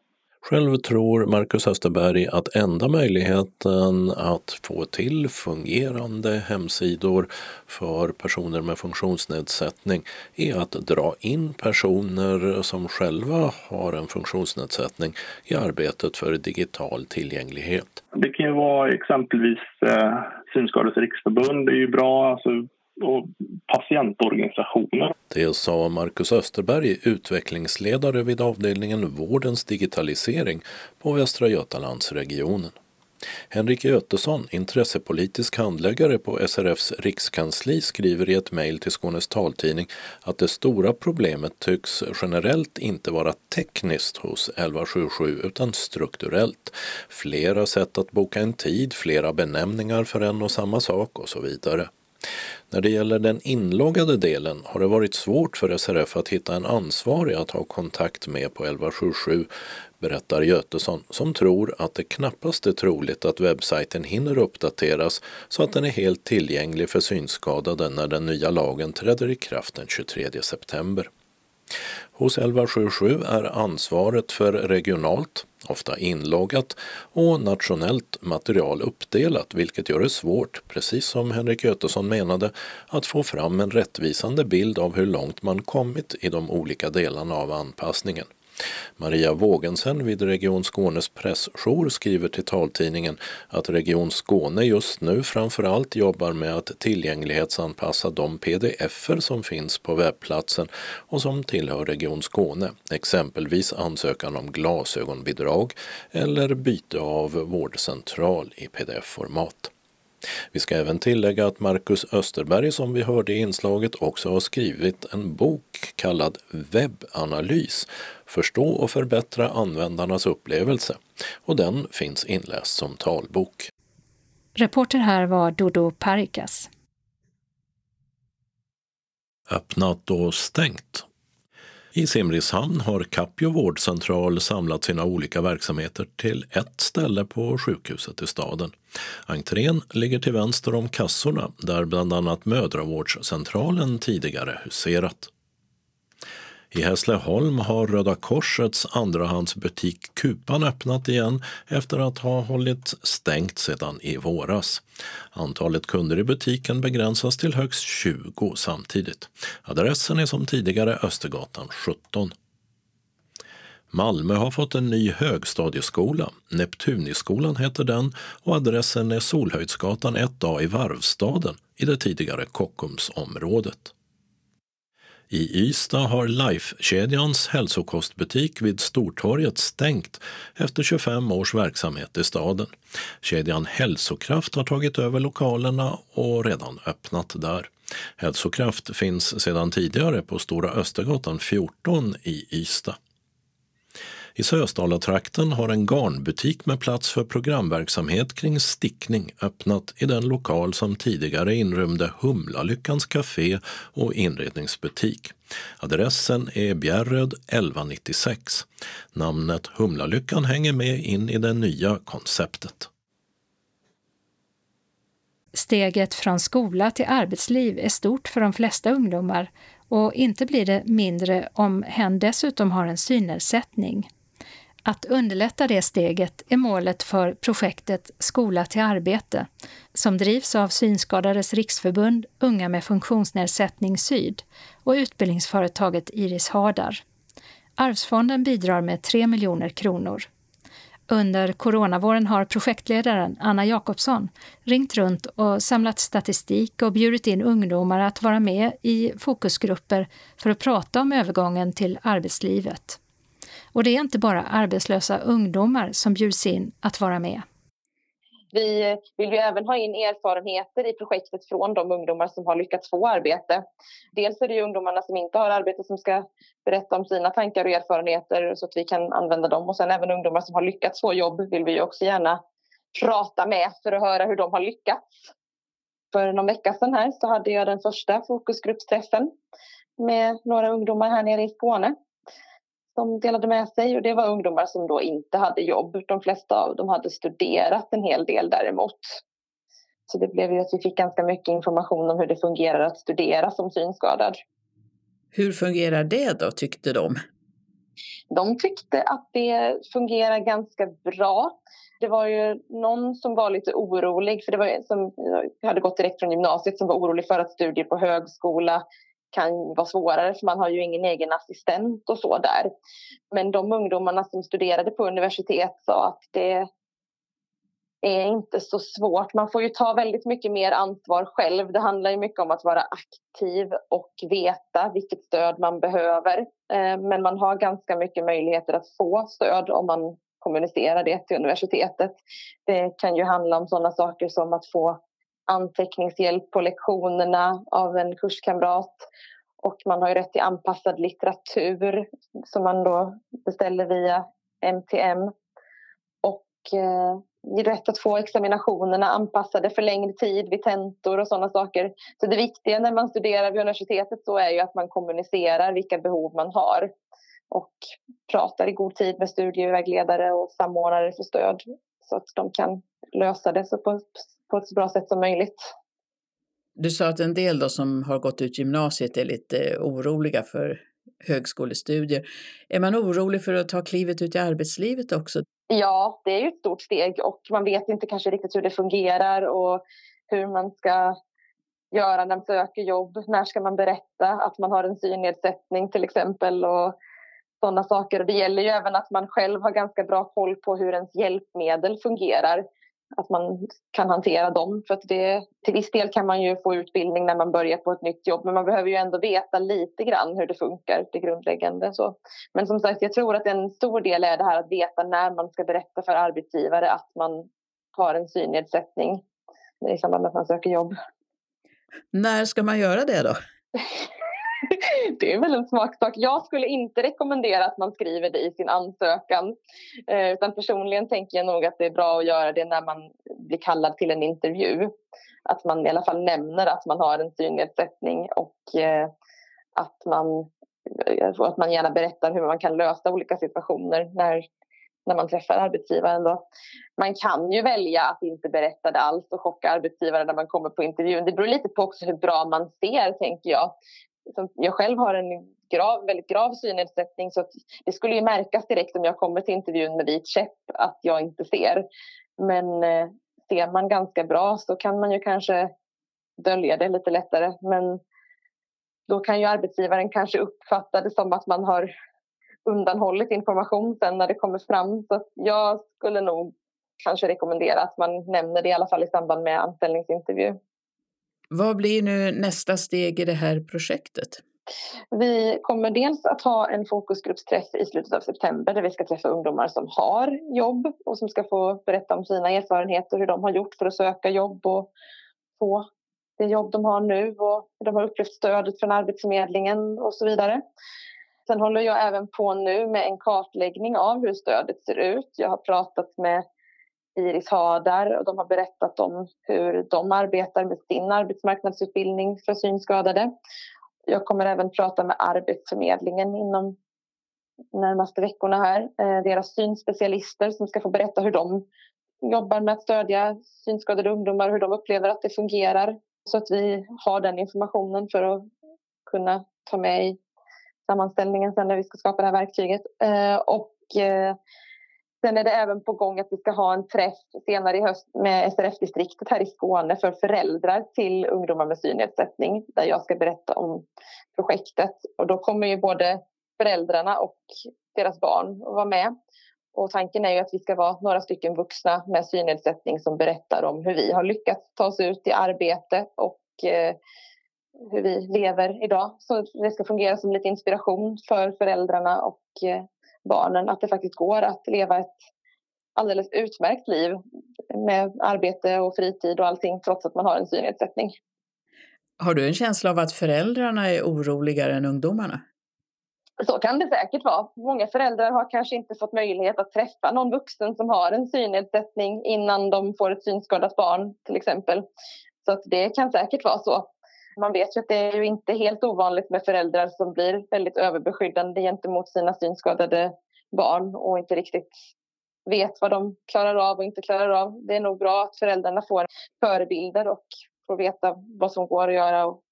Speaker 1: Själv tror Marcus Österberg att enda möjligheten att få till fungerande hemsidor för personer med funktionsnedsättning är att dra in personer som själva har en funktionsnedsättning i arbetet för digital tillgänglighet.
Speaker 11: Det kan ju vara exempelvis eh, Synskadades riksförbund, det är ju bra. Alltså och patientorganisationer.
Speaker 1: Det sa Marcus Österberg, utvecklingsledare vid avdelningen Vårdens digitalisering på Västra Götalandsregionen. Henrik Götesson, intressepolitisk handläggare på SRFs rikskansli, skriver i ett mejl till Skånes taltidning att det stora problemet tycks generellt inte vara tekniskt hos 1177 utan strukturellt. Flera sätt att boka en tid, flera benämningar för en och samma sak och så vidare. När det gäller den inloggade delen har det varit svårt för SRF att hitta en ansvarig att ha kontakt med på 1177, berättar Götesson, som tror att det knappast är troligt att webbsajten hinner uppdateras så att den är helt tillgänglig för synskadade när den nya lagen träder i kraft den 23 september. Hos 1177 är ansvaret för regionalt, ofta inloggat, och nationellt material uppdelat vilket gör det svårt, precis som Henrik Götesson menade, att få fram en rättvisande bild av hur långt man kommit i de olika delarna av anpassningen. Maria Vågensen vid Region Skånes pressjour skriver till taltidningen att Region Skåne just nu framförallt jobbar med att tillgänglighetsanpassa de pdf-er som finns på webbplatsen och som tillhör Region Skåne, exempelvis ansökan om glasögonbidrag eller byte av vårdcentral i pdf-format. Vi ska även tillägga att Marcus Österberg som vi hörde i inslaget också har skrivit en bok kallad Webbanalys Förstå och förbättra användarnas upplevelse och den finns inläst som talbok.
Speaker 2: Reporter här var Dodo Parikas.
Speaker 1: Öppnat och stängt i Simrishamn har Capio vårdcentral samlat sina olika verksamheter till ett ställe på sjukhuset i staden. Entrén ligger till vänster om kassorna där bland annat mödravårdscentralen tidigare huserat. I Hässleholm har Röda Korsets andrahandsbutik Kupan öppnat igen efter att ha hållit stängt sedan i våras. Antalet kunder i butiken begränsas till högst 20 samtidigt. Adressen är som tidigare Östergatan 17. Malmö har fått en ny högstadieskola. Neptuniskolan heter den och adressen är Solhöjdsgatan 1A i Varvstaden i det tidigare Kockumsområdet. I Ystad har Life-kedjans hälsokostbutik vid Stortorget stängt efter 25 års verksamhet i staden. Kedjan Hälsokraft har tagit över lokalerna och redan öppnat där. Hälsokraft finns sedan tidigare på Stora Östergatan 14 i Ystad. I Sösdalatrakten har en garnbutik med plats för programverksamhet kring stickning öppnat i den lokal som tidigare inrymde Humlalyckans café och inredningsbutik. Adressen är Bjärröd 1196. Namnet Humlalyckan hänger med in i det nya konceptet.
Speaker 2: Steget från skola till arbetsliv är stort för de flesta ungdomar och inte blir det mindre om hen dessutom har en synnedsättning. Att underlätta det steget är målet för projektet Skola till arbete, som drivs av Synskadades riksförbund Unga med funktionsnedsättning Syd och utbildningsföretaget Iris Hardar. Arvsfonden bidrar med 3 miljoner kronor. Under coronavåren har projektledaren Anna Jakobsson ringt runt och samlat statistik och bjudit in ungdomar att vara med i fokusgrupper för att prata om övergången till arbetslivet. Och det är inte bara arbetslösa ungdomar som bjuds in att vara med.
Speaker 12: Vi vill ju även ha in erfarenheter i projektet från de ungdomar som har lyckats få arbete. Dels är det ju ungdomarna som inte har arbete som ska berätta om sina tankar och erfarenheter så att vi kan använda dem. Och sen även ungdomar som har lyckats få jobb vill vi också gärna prata med för att höra hur de har lyckats. För någon vecka sedan här så hade jag den första fokusgruppsträffen med några ungdomar här nere i Skåne som delade med sig och det var ungdomar som då inte hade jobb. De flesta av dem hade studerat en hel del däremot. Så det blev ju att vi fick ganska mycket information om hur det fungerar att studera som synskadad.
Speaker 3: Hur fungerar det då, tyckte de?
Speaker 12: De tyckte att det fungerar ganska bra. Det var ju någon som var lite orolig, för det var som hade gått direkt från gymnasiet som var orolig för att studier på högskola kan vara svårare för man har ju ingen egen assistent och så där. Men de ungdomarna som studerade på universitet sa att det är inte så svårt. Man får ju ta väldigt mycket mer ansvar själv. Det handlar ju mycket om att vara aktiv och veta vilket stöd man behöver. Eh, men man har ganska mycket möjligheter att få stöd om man kommunicerar det till universitetet. Det kan ju handla om sådana saker som att få anteckningshjälp på lektionerna av en kurskamrat. Och man har ju rätt till anpassad litteratur som man då beställer via MTM. Och eh, rätt att få examinationerna anpassade för längre tid vid tentor och sådana saker. Så det viktiga när man studerar vid universitetet så är ju att man kommunicerar vilka behov man har och pratar i god tid med studievägledare och samordnare för stöd så att de kan lösa det så på, på ett så bra sätt som möjligt.
Speaker 3: Du sa att en del då som har gått ut gymnasiet är lite oroliga för högskolestudier. Är man orolig för att ta klivet ut i arbetslivet också?
Speaker 12: Ja, det är ju ett stort steg och man vet inte kanske riktigt hur det fungerar och hur man ska göra när man söker jobb. När ska man berätta att man har en synnedsättning till exempel och sådana saker. Det gäller ju även att man själv har ganska bra koll på hur ens hjälpmedel fungerar att man kan hantera dem. För att det, till viss del kan man ju få utbildning när man börjar på ett nytt jobb men man behöver ju ändå veta lite grann hur det funkar, det grundläggande. Så. Men som sagt, jag tror att en stor del är det här att veta när man ska berätta för arbetsgivare att man har en synnedsättning i samband med att man söker jobb.
Speaker 3: När ska man göra det då?
Speaker 12: det är väl en smaksak. Jag skulle inte rekommendera att man skriver det i sin ansökan. Eh, utan personligen tänker jag nog att det är bra att göra det när man blir kallad till en intervju. Att man i alla fall nämner att man har en synnedsättning och eh, att man, eh, att man gärna berättar hur man kan lösa olika situationer när, när man träffar arbetsgivaren. Då. Man kan ju välja att inte berätta det alls och chocka arbetsgivaren när man kommer på intervjun. Det beror lite på också hur bra man ser, tänker jag Liksom, jag själv har en grav, väldigt grav synnedsättning så det skulle ju märkas direkt om jag kommer till intervjun med vit käpp att jag inte ser. Men eh, ser man ganska bra så kan man ju kanske dölja det lite lättare. Men då kan ju arbetsgivaren kanske uppfatta det som att man har undanhållit information sen när det kommer fram. Så jag skulle nog kanske rekommendera att man nämner det i alla fall i samband med anställningsintervju.
Speaker 3: Vad blir nu nästa steg i det här projektet?
Speaker 12: Vi kommer dels att ha en fokusgruppsträff i slutet av september där vi ska träffa ungdomar som har jobb och som ska få berätta om sina erfarenheter, hur de har gjort för att söka jobb och få det jobb de har nu och hur de har upplevt stödet från Arbetsförmedlingen och så vidare. Sen håller jag även på nu med en kartläggning av hur stödet ser ut. Jag har pratat med Iris Hadar och de har berättat om hur de arbetar med sin arbetsmarknadsutbildning för synskadade. Jag kommer även prata med Arbetsförmedlingen inom närmaste veckorna här. Eh, deras synspecialister som ska få berätta hur de jobbar med att stödja synskadade ungdomar, hur de upplever att det fungerar. Så att vi har den informationen för att kunna ta med i sammanställningen sen när vi ska skapa det här verktyget. Eh, och eh, Sen är det även på gång att vi ska ha en träff senare i höst med SRF-distriktet här i Skåne för föräldrar till ungdomar med synnedsättning där jag ska berätta om projektet. Och då kommer ju både föräldrarna och deras barn att vara med. Och tanken är ju att vi ska vara några stycken vuxna med synnedsättning som berättar om hur vi har lyckats ta oss ut i arbete och eh, hur vi lever idag. Så det ska fungera som lite inspiration för föräldrarna och eh, barnen att det faktiskt går att leva ett alldeles utmärkt liv med arbete och fritid och allting trots att man har en synnedsättning.
Speaker 3: Har du en känsla av att föräldrarna är oroligare än ungdomarna?
Speaker 12: Så kan det säkert vara. Många föräldrar har kanske inte fått möjlighet att träffa någon vuxen som har en synnedsättning innan de får ett synskadat barn till exempel. Så att det kan säkert vara så. Man vet ju att det är ju inte helt ovanligt med föräldrar som blir väldigt överbeskyddande gentemot sina synskadade barn och inte riktigt vet vad de klarar av och inte klarar av. Det är nog bra att föräldrarna får förebilder och får veta vad som går att göra och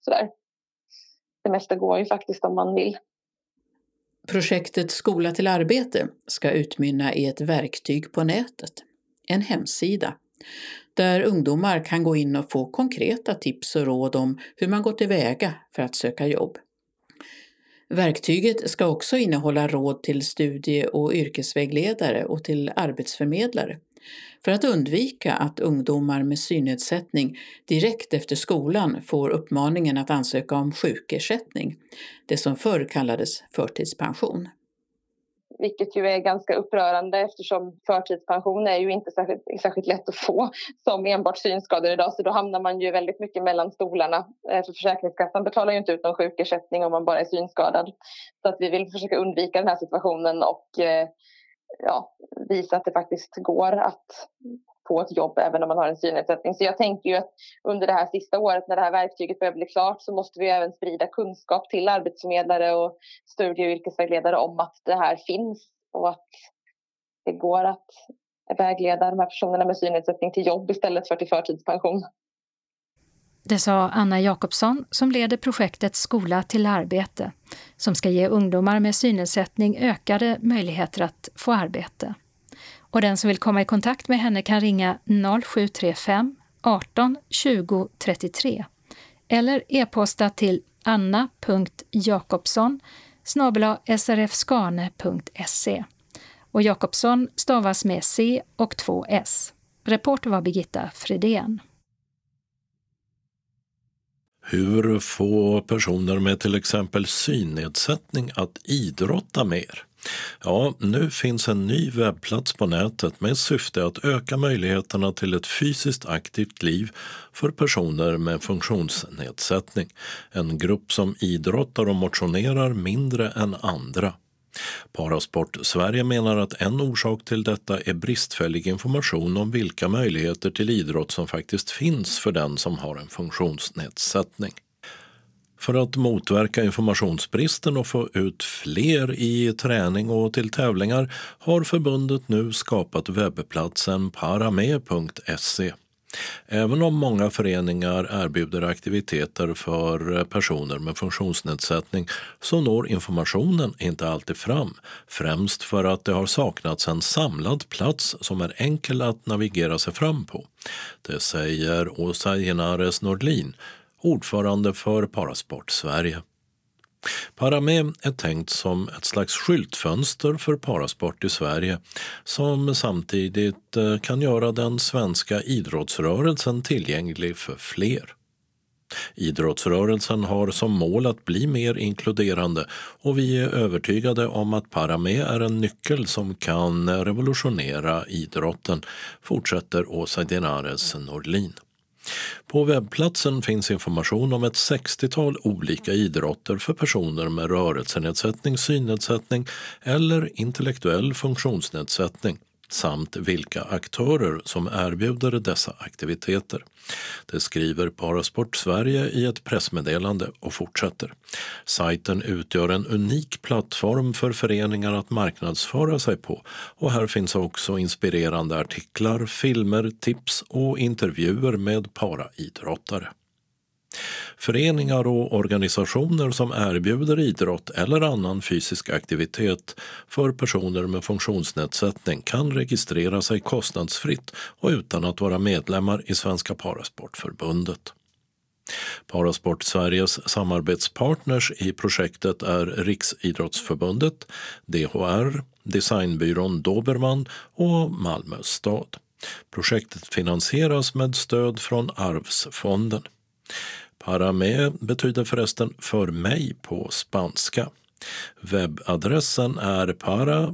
Speaker 12: sådär. Det mesta går ju faktiskt om man vill.
Speaker 3: Projektet Skola till arbete ska utmynna i ett verktyg på nätet, en hemsida, där ungdomar kan gå in och få konkreta tips och råd om hur man går tillväga för att söka jobb. Verktyget ska också innehålla råd till studie och yrkesvägledare och till arbetsförmedlare för att undvika att ungdomar med synnedsättning direkt efter skolan får uppmaningen att ansöka om sjukersättning, det som förr kallades förtidspension.
Speaker 12: Vilket ju är ganska upprörande eftersom förtidspension är ju inte särskilt, särskilt lätt att få som enbart synskadad idag. Så då hamnar man ju väldigt mycket mellan stolarna. Eh, för Försäkringskassan betalar ju inte ut någon sjukersättning om man bara är synskadad. Så att vi vill försöka undvika den här situationen och eh, ja, visa att det faktiskt går att på ett jobb även om man har en synnedsättning. Så jag tänker ju att under det här sista året när det här verktyget börjar bli klart så måste vi även sprida kunskap till arbetsförmedlare och studie och yrkesvägledare om att det här finns och att det går att vägleda de här personerna med synnedsättning till jobb istället för till förtidspension.
Speaker 2: Det sa Anna Jakobsson som leder projektet Skola till arbete som ska ge ungdomar med synnedsättning ökade möjligheter att få arbete. Och den som vill komma i kontakt med henne kan ringa 0735 18 20 33 eller e-posta till anna.jakobsson srfskane.se. Och Jakobsson stavas med C och två S. Reporter var Birgitta Fredén.
Speaker 1: Hur få personer med till exempel synnedsättning att idrotta mer? Ja, nu finns en ny webbplats på nätet med syfte att öka möjligheterna till ett fysiskt aktivt liv för personer med funktionsnedsättning. En grupp som idrottar och motionerar mindre än andra. Parasport Sverige menar att en orsak till detta är bristfällig information om vilka möjligheter till idrott som faktiskt finns för den som har en funktionsnedsättning. För att motverka informationsbristen och få ut fler i träning och till tävlingar har förbundet nu skapat webbplatsen parame.se. Även om många föreningar erbjuder aktiviteter för personer med funktionsnedsättning så når informationen inte alltid fram, främst för att det har saknats en samlad plats som är enkel att navigera sig fram på. Det säger Åsa Genares Nordlin, ordförande för Parasport Sverige. Paramé är tänkt som ett slags skyltfönster för parasport i Sverige som samtidigt eh, kan göra den svenska idrottsrörelsen tillgänglig för fler. Idrottsrörelsen har som mål att bli mer inkluderande och vi är övertygade om att Paramé är en nyckel som kan revolutionera idrotten, fortsätter Åsa Dinares Norlin. På webbplatsen finns information om ett 60-tal olika idrotter för personer med rörelsenedsättning, synnedsättning eller intellektuell funktionsnedsättning samt vilka aktörer som erbjuder dessa aktiviteter. Det skriver Parasport Sverige i ett pressmeddelande och fortsätter. Sajten utgör en unik plattform för föreningar att marknadsföra sig på och här finns också inspirerande artiklar, filmer, tips och intervjuer med paraidrottare. Föreningar och organisationer som erbjuder idrott eller annan fysisk aktivitet för personer med funktionsnedsättning kan registrera sig kostnadsfritt och utan att vara medlemmar i Svenska Parasportförbundet. Parasport Sveriges samarbetspartners i projektet är Riksidrottsförbundet, DHR, designbyrån Dobermann och Malmö stad. Projektet finansieras med stöd från Arvsfonden. Para me betyder förresten för mig på spanska. Webbadressen är para-me.se.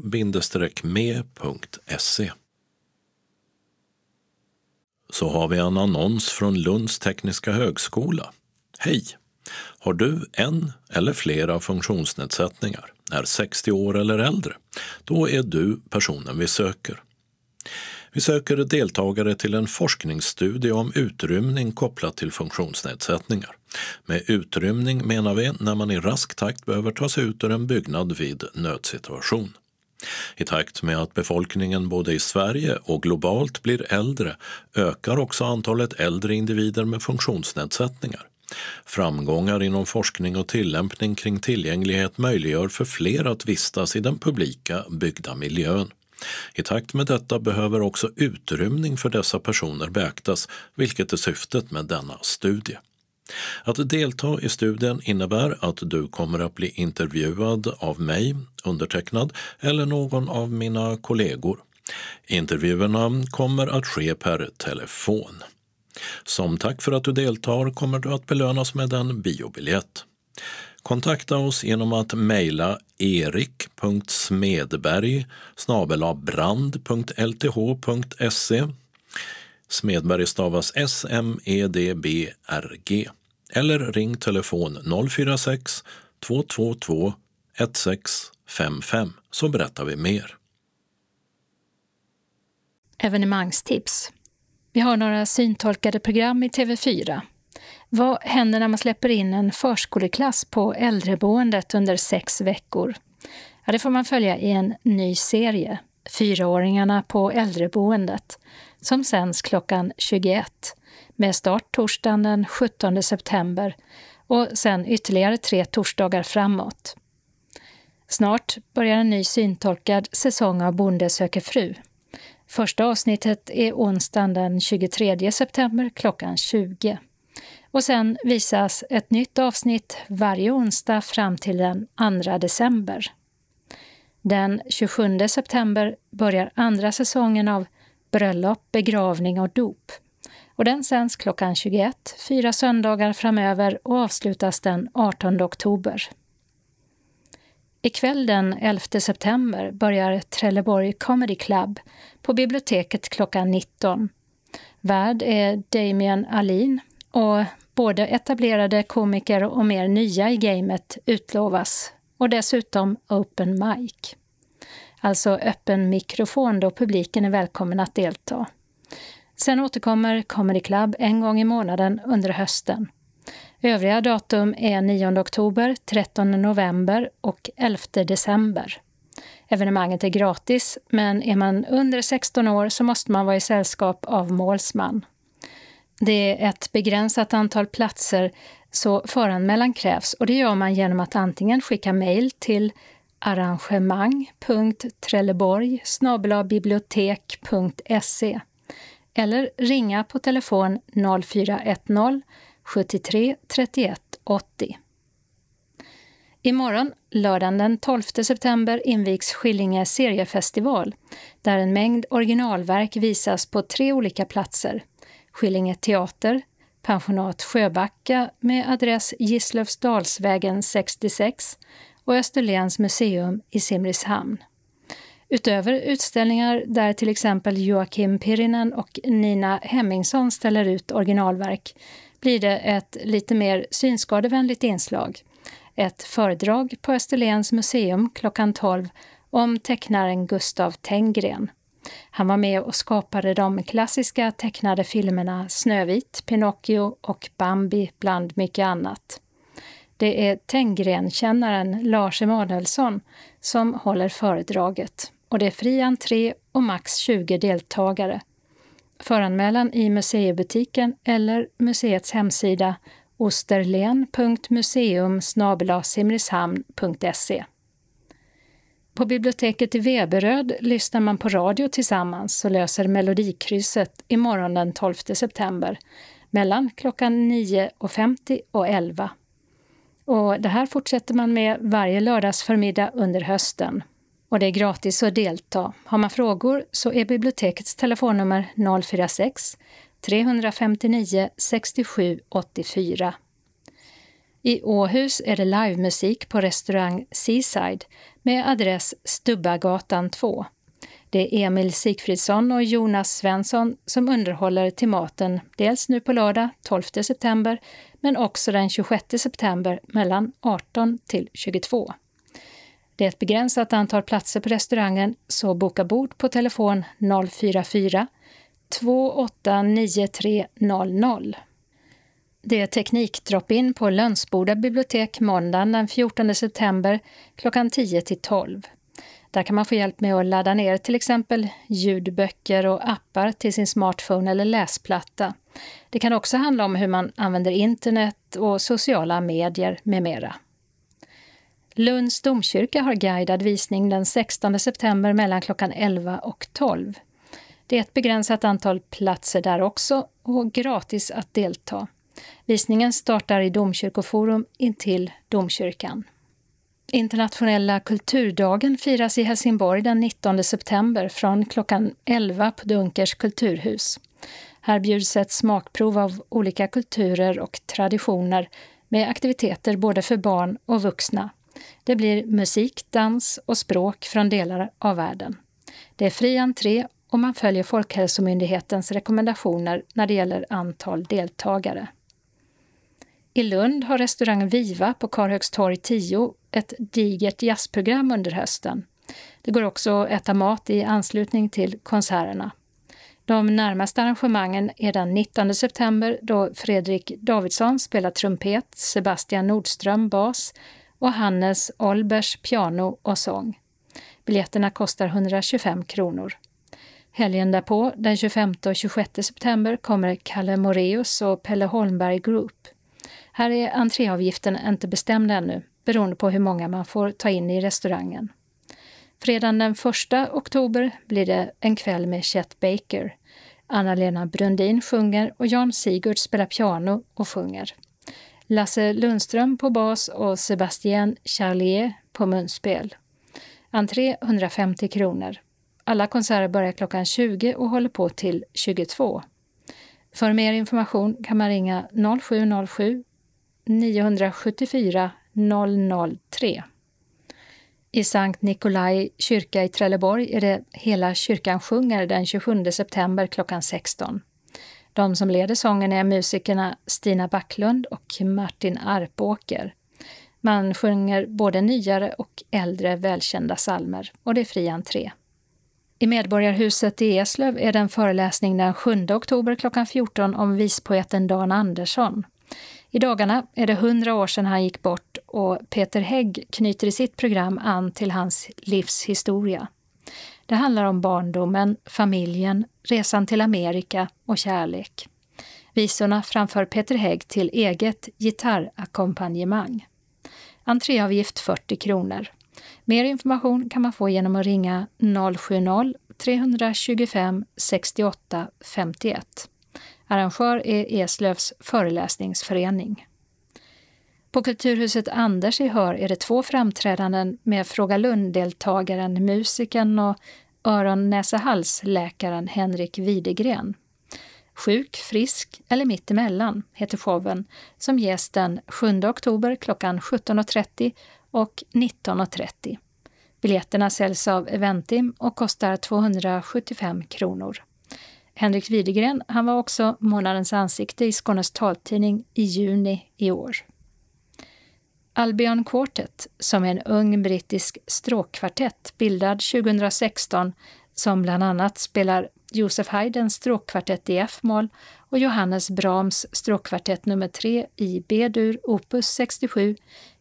Speaker 1: Så har vi en annons från Lunds tekniska högskola. Hej! Har du en eller flera funktionsnedsättningar, är 60 år eller äldre, då är du personen vi söker. Vi söker deltagare till en forskningsstudie om utrymning kopplat till funktionsnedsättningar. Med utrymning menar vi när man i rask takt behöver ta sig ut ur en byggnad vid nödsituation. I takt med att befolkningen både i Sverige och globalt blir äldre ökar också antalet äldre individer med funktionsnedsättningar. Framgångar inom forskning och tillämpning kring tillgänglighet möjliggör för fler att vistas i den publika byggda miljön. I takt med detta behöver också utrymning för dessa personer beaktas, vilket är syftet med denna studie. Att delta i studien innebär att du kommer att bli intervjuad av mig, undertecknad, eller någon av mina kollegor. Intervjuerna kommer att ske per telefon. Som tack för att du deltar kommer du att belönas med en biobiljett. Kontakta oss genom att mejla erik.smedberg brand.lth.se Smedberg stavas S-M-E-D-B-R-G eller ring telefon 046 222 1655 så berättar vi mer.
Speaker 2: Evenemangstips. Vi har några syntolkade program i TV4. Vad händer när man släpper in en förskoleklass på äldreboendet under sex veckor? Ja, det får man följa i en ny serie, Fyraåringarna på äldreboendet, som sänds klockan 21 med start torsdagen den 17 september och sen ytterligare tre torsdagar framåt. Snart börjar en ny syntolkad säsong av Bonde söker fru. Första avsnittet är onsdagen den 23 september klockan 20. Och sen visas ett nytt avsnitt varje onsdag fram till den 2 december. Den 27 september börjar andra säsongen av Bröllop, begravning och dop. Och den sänds klockan 21, fyra söndagar framöver och avslutas den 18 oktober. Ikväll den 11 september börjar Trelleborg Comedy Club på biblioteket klockan 19. Värd är Damien Alin och både etablerade komiker och mer nya i gamet utlovas och dessutom open mic. Alltså öppen mikrofon då publiken är välkommen att delta. Sen återkommer Comedy Club en gång i månaden under hösten. Övriga datum är 9 oktober, 13 november och 11 december. Evenemanget är gratis, men är man under 16 år så måste man vara i sällskap av målsman. Det är ett begränsat antal platser, så föranmälan krävs och det gör man genom att antingen skicka mejl till arrangemang.trelleborg bibliotek.se eller ringa på telefon 0410 73 31 80. Imorgon, lördagen den 12 september, invigs Skillinge seriefestival där en mängd originalverk visas på tre olika platser. Skillinge teater, pensionat Sjöbacka med adress Gislövsdalsvägen 66 och Österlens museum i Simrishamn. Utöver utställningar där till exempel Joakim Pirinen och Nina Hemmingsson ställer ut originalverk blir det ett lite mer synskadevänligt inslag. Ett föredrag på Österlens museum klockan 12 om tecknaren Gustav Tenggren. Han var med och skapade de klassiska tecknade filmerna Snövit, Pinocchio och Bambi bland mycket annat. Det är Tenggren-kännaren Lars Emanuelsson som håller föredraget och det är fri entré och max 20 deltagare. Föranmälan i museibutiken eller museets hemsida osterlen.museum simrishamn.se. På biblioteket i Veberöd lyssnar man på radio tillsammans och löser Melodikrysset imorgon den 12 september mellan klockan 9.50 och 11. Och det här fortsätter man med varje lördagsförmiddag under hösten. Och det är gratis att delta. Har man frågor så är bibliotekets telefonnummer 046 359 67 84. I Åhus är det livemusik på restaurang Seaside med adress Stubbagatan 2. Det är Emil Sigfridsson och Jonas Svensson som underhåller till maten dels nu på lördag 12 september men också den 26 september mellan 18 till 22. Det är ett begränsat antal platser på restaurangen, så boka bord på telefon 044 289300. Det är teknikdrop-in på Lönsboda bibliotek måndagen den 14 september klockan 10 till 12. Där kan man få hjälp med att ladda ner till exempel ljudböcker och appar till sin smartphone eller läsplatta Det kan också handla om hur man använder internet och sociala medier med mera. Lunds domkyrka har guidad visning den 16 september mellan klockan 11 och 12. Det är ett begränsat antal platser där också och gratis att delta. Visningen startar i Domkyrkoforum intill domkyrkan. Internationella kulturdagen firas i Helsingborg den 19 september från klockan 11 på Dunkers kulturhus. Här bjuds ett smakprov av olika kulturer och traditioner med aktiviteter både för barn och vuxna. Det blir musik, dans och språk från delar av världen. Det är fri entré och man följer Folkhälsomyndighetens rekommendationer när det gäller antal deltagare. I Lund har restaurang Viva på Karlhögstorg 10 ett digert jazzprogram under hösten. Det går också att äta mat i anslutning till konserterna. De närmaste arrangemangen är den 19 september då Fredrik Davidsson spelar trumpet, Sebastian Nordström bas och Hannes Olbers piano och sång. Biljetterna kostar 125 kronor. Helgen därpå, den 25 och 26 september, kommer Kalle Moreus och Pelle Holmberg Group. Här är entréavgiften inte bestämd ännu, beroende på hur många man får ta in i restaurangen. Fredagen den 1 oktober blir det en kväll med Chet Baker. Anna-Lena Brundin sjunger och Jan Sigurd spelar piano och sjunger. Lasse Lundström på bas och Sebastian Charlier på munspel. Entré 150 kronor. Alla konserter börjar klockan 20 och håller på till 22. För mer information kan man ringa 0707 974 003. I Sankt Nikolai kyrka i Trelleborg är det Hela kyrkan sjunger den 27 september klockan 16. De som leder sången är musikerna Stina Backlund och Martin Arpåker. Man sjunger både nyare och äldre välkända salmer och det är fri entré. I Medborgarhuset i Eslöv är det en föreläsning den 7 oktober klockan 14 om vispoeten Dan Andersson. I dagarna är det 100 år sedan han gick bort och Peter Hägg knyter i sitt program an till hans livshistoria. Det handlar om barndomen, familjen, resan till Amerika och kärlek. Visorna framför Peter Hägg till eget gitarrackompanjemang. Entréavgift 40 kronor. Mer information kan man få genom att ringa 070-325 68 51. Arrangör är Eslövs föreläsningsförening. På Kulturhuset Anders i Hör är det två framträdanden med Fråga Lund-deltagaren, musikern och öron-näsa-hals-läkaren Henrik Widegren. Sjuk, frisk eller mittemellan heter showen som ges den 7 oktober klockan 17.30 och 19.30. Biljetterna säljs av Eventim och kostar 275 kronor. Henrik Widegren han var också månadens ansikte i Skånes taltidning i juni i år. Albion Quartet, som är en ung brittisk stråkkvartett bildad 2016 som bland annat spelar Josef Haydns stråkkvartett i F-moll och Johannes Brahms stråkkvartett nummer 3 i B-dur opus 67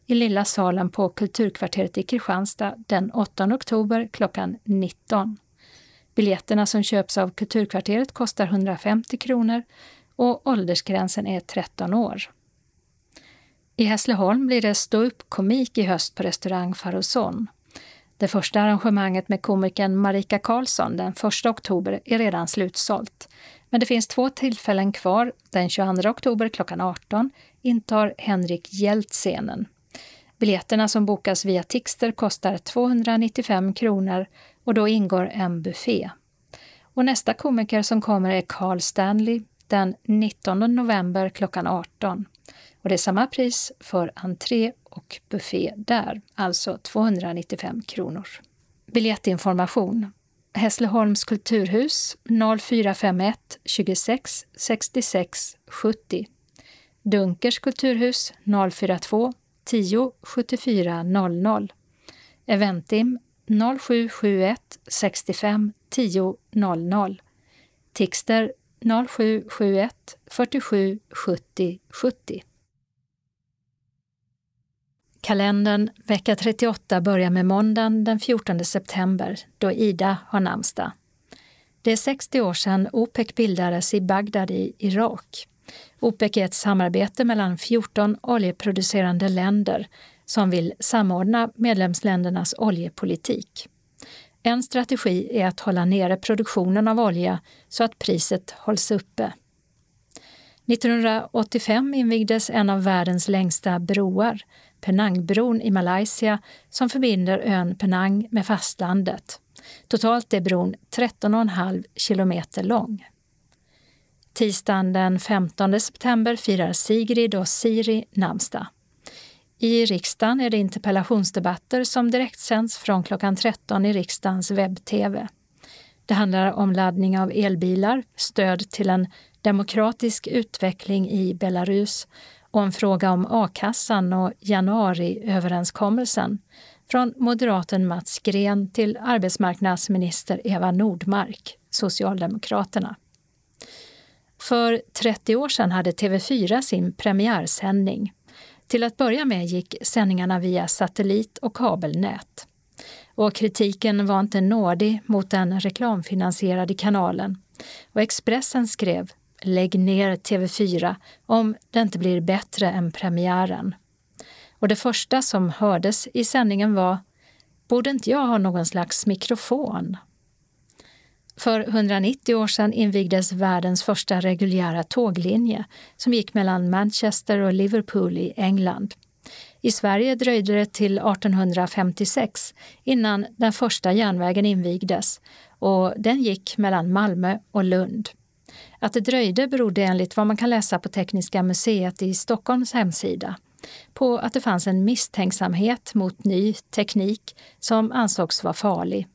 Speaker 2: i Lilla salen på Kulturkvarteret i Kristianstad den 8 oktober klockan 19. Biljetterna som köps av Kulturkvarteret kostar 150 kronor och åldersgränsen är 13 år. I Hässleholm blir det stå-upp-komik i höst på restaurang Farroson. Det första arrangemanget med komikern Marika Karlsson den 1 oktober är redan slutsålt. Men det finns två tillfällen kvar. Den 22 oktober klockan 18 intar Henrik Hjelt scenen. Biljetterna som bokas via Tixter kostar 295 kronor och då ingår en buffé. Och nästa komiker som kommer är Carl Stanley den 19 november klockan 18. Och det är samma pris för entré och buffé där, alltså 295 kronor. Biljettinformation Hässleholms kulturhus 0451 26 66 70. Dunkers kulturhus 042 10 74 00. Eventim 0771 65 10 00. Tixter 0771 47 70 70. Kalendern vecka 38 börjar med måndagen den 14 september då Ida har namnsdag. Det är 60 år sedan OPEC bildades i Bagdad i Irak. OPEC är ett samarbete mellan 14 oljeproducerande länder som vill samordna medlemsländernas oljepolitik. En strategi är att hålla nere produktionen av olja så att priset hålls uppe. 1985 invigdes en av världens längsta broar, Penangbron i Malaysia, som förbinder ön Penang med fastlandet. Totalt är bron 13,5 kilometer lång. Tisdagen den 15 september firar Sigrid och Siri namnsdag. I riksdagen är det interpellationsdebatter som direktsänds från klockan 13 i riksdagens webb-tv. Det handlar om laddning av elbilar, stöd till en demokratisk utveckling i Belarus och en fråga om a-kassan och januariöverenskommelsen från moderaten Mats Gren till arbetsmarknadsminister Eva Nordmark, Socialdemokraterna. För 30 år sedan hade TV4 sin premiärsändning. Till att börja med gick sändningarna via satellit och kabelnät. Och kritiken var inte nådig mot den reklamfinansierade kanalen. Och Expressen skrev “Lägg ner TV4 om det inte blir bättre än premiären” och det första som hördes i sändningen var “Borde inte jag ha någon slags mikrofon?” För 190 år sedan invigdes världens första reguljära tåglinje som gick mellan Manchester och Liverpool i England. I Sverige dröjde det till 1856 innan den första järnvägen invigdes och den gick mellan Malmö och Lund. Att det dröjde berodde enligt vad man kan läsa på Tekniska museet i Stockholms hemsida på att det fanns en misstänksamhet mot ny teknik som ansågs vara farlig.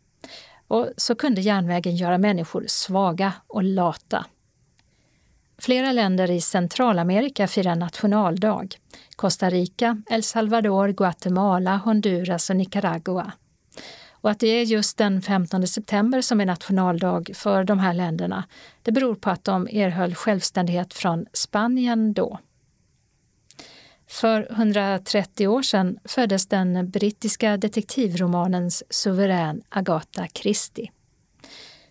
Speaker 2: Och så kunde järnvägen göra människor svaga och lata. Flera länder i Centralamerika firar nationaldag. Costa Rica, El Salvador, Guatemala, Honduras och Nicaragua. Och att det är just den 15 september som är nationaldag för de här länderna, det beror på att de erhöll självständighet från Spanien då. För 130 år sedan föddes den brittiska detektivromanens suverän Agatha Christie.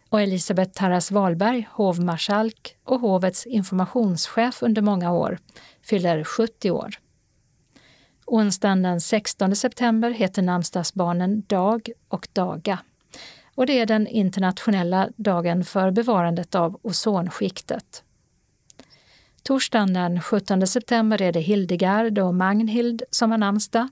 Speaker 2: Och Elisabeth Tarras Wahlberg, hovmarskalk och hovets informationschef under många år, fyller 70 år. Onsdagen den 16 september heter namnsdagsbarnen Dag och Daga. Och det är den internationella dagen för bevarandet av ozonskiktet. Torsdagen den 17 september är det Hildegard och Magnhild som har namnsdag.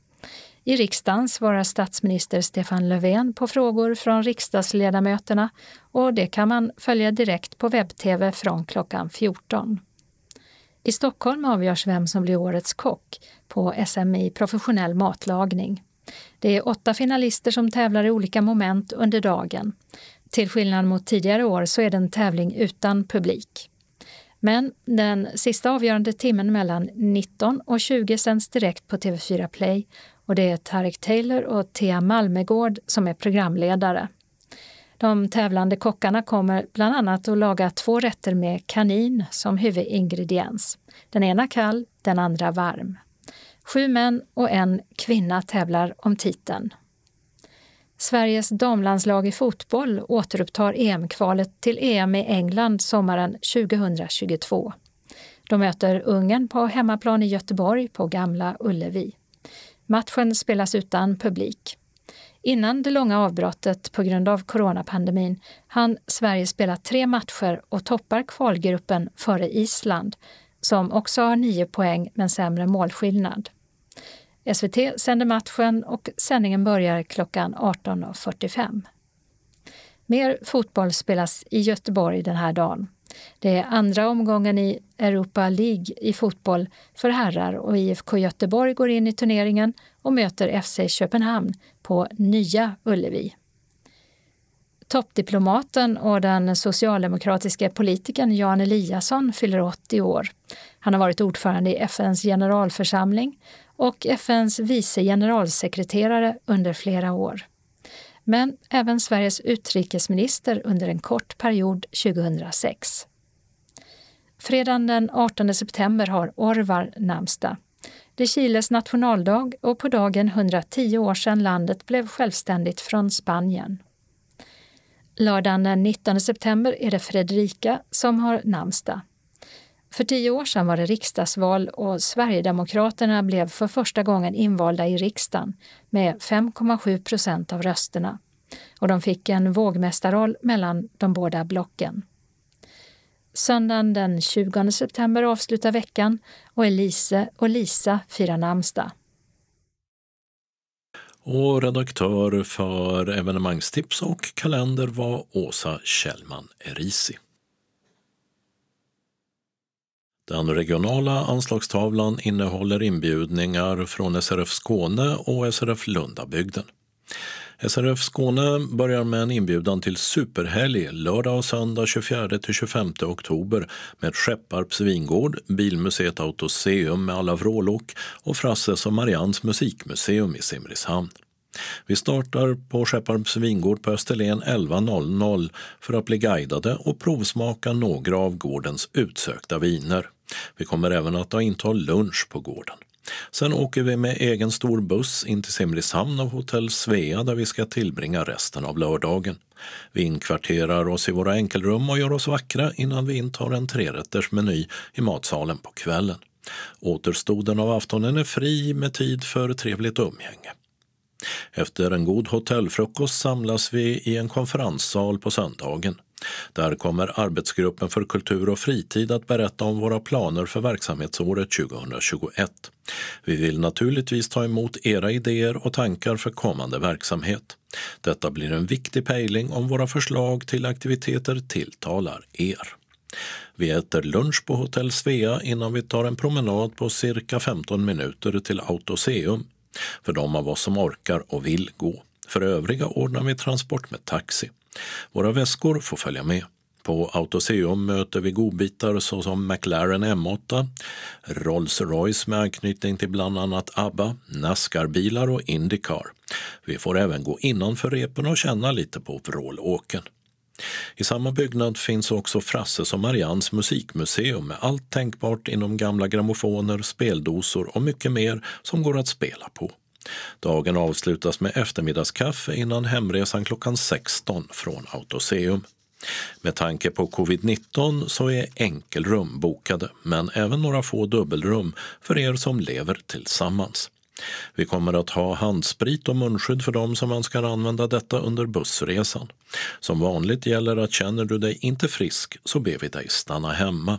Speaker 2: I riksdagen svarar statsminister Stefan Löfven på frågor från riksdagsledamöterna och det kan man följa direkt på webb-tv från klockan 14. I Stockholm avgörs vem som blir årets kock på SM i professionell matlagning. Det är åtta finalister som tävlar i olika moment under dagen. Till skillnad mot tidigare år så är det en tävling utan publik. Men den sista avgörande timmen mellan 19 och 20 sänds direkt på TV4 Play och det är Tarek Taylor och Thea Malmegård som är programledare. De tävlande kockarna kommer bland annat att laga två rätter med kanin som huvudingrediens. Den ena kall, den andra varm. Sju män och en kvinna tävlar om titeln. Sveriges damlandslag i fotboll återupptar EM-kvalet till EM i England sommaren 2022. De möter Ungern på hemmaplan i Göteborg på Gamla Ullevi. Matchen spelas utan publik. Innan det långa avbrottet på grund av coronapandemin hann Sverige spela tre matcher och toppar kvalgruppen före Island, som också har nio poäng men sämre målskillnad. SVT sänder matchen och sändningen börjar klockan 18.45. Mer fotboll spelas i Göteborg den här dagen. Det är andra omgången i Europa League i fotboll för herrar och IFK Göteborg går in i turneringen och möter FC Köpenhamn på Nya Ullevi. Toppdiplomaten och den socialdemokratiska politikern Jan Eliasson fyller 80 år. Han har varit ordförande i FNs generalförsamling och FNs vice generalsekreterare under flera år. Men även Sveriges utrikesminister under en kort period 2006. Fredagen den 18 september har Orvar namnsdag. Det är Chiles nationaldag och på dagen 110 år sedan landet blev självständigt från Spanien. Lördagen den 19 september är det Fredrika som har namnsdag. För tio år sedan var det riksdagsval och Sverigedemokraterna blev för första gången invalda i riksdagen med 5,7 procent av rösterna. Och de fick en vågmästarroll mellan de båda blocken. Söndagen den 20 september avslutar veckan och Elise och Lisa firar namnsdag.
Speaker 1: Och redaktör för evenemangstips och kalender var Åsa Kjellman Erisi. Den regionala anslagstavlan innehåller inbjudningar från SRF Skåne och SRF Lundabygden. SRF Skåne börjar med en inbjudan till superhelg lördag och söndag 24-25 oktober med Skepparps vingård, Bilmuseet Autoseum med alla vrålok och Frasses och Marians musikmuseum i Simrishamn. Vi startar på Skepparps vingård på Österlen 11.00 för att bli guidade och provsmaka några av gårdens utsökta viner. Vi kommer även att ha inta lunch på gården. Sen åker vi med egen stor buss in till Simrishamn och hotell Svea där vi ska tillbringa resten av lördagen. Vi inkvarterar oss i våra enkelrum och gör oss vackra innan vi intar en trerättersmeny i matsalen på kvällen. Återstoden av aftonen är fri med tid för trevligt umgänge. Efter en god hotellfrukost samlas vi i en konferenssal på söndagen. Där kommer arbetsgruppen för kultur och fritid att berätta om våra planer för verksamhetsåret 2021. Vi vill naturligtvis ta emot era idéer och tankar för kommande verksamhet. Detta blir en viktig pejling om våra förslag till aktiviteter tilltalar er. Vi äter lunch på Hotell Svea innan vi tar en promenad på cirka 15 minuter till Autoseum för de av oss som orkar och vill gå. För övriga ordnar vi transport med taxi. Våra väskor får följa med. På Autoseum möter vi godbitar såsom McLaren M8, Rolls-Royce med anknytning till bland annat ABBA, Nascar-bilar och Indycar. Vi får även gå innanför repen och känna lite på vrålåken. I samma byggnad finns också Frasses och Marians musikmuseum med allt tänkbart inom gamla grammofoner, speldosor och mycket mer som går att spela på. Dagen avslutas med eftermiddagskaffe innan hemresan klockan 16 från Autoseum. Med tanke på covid-19 så är enkelrum bokade men även några få dubbelrum för er som lever tillsammans. Vi kommer att ha handsprit och munskydd för dem som önskar använda detta under bussresan. Som vanligt gäller att känner du dig inte frisk så ber vi dig stanna hemma.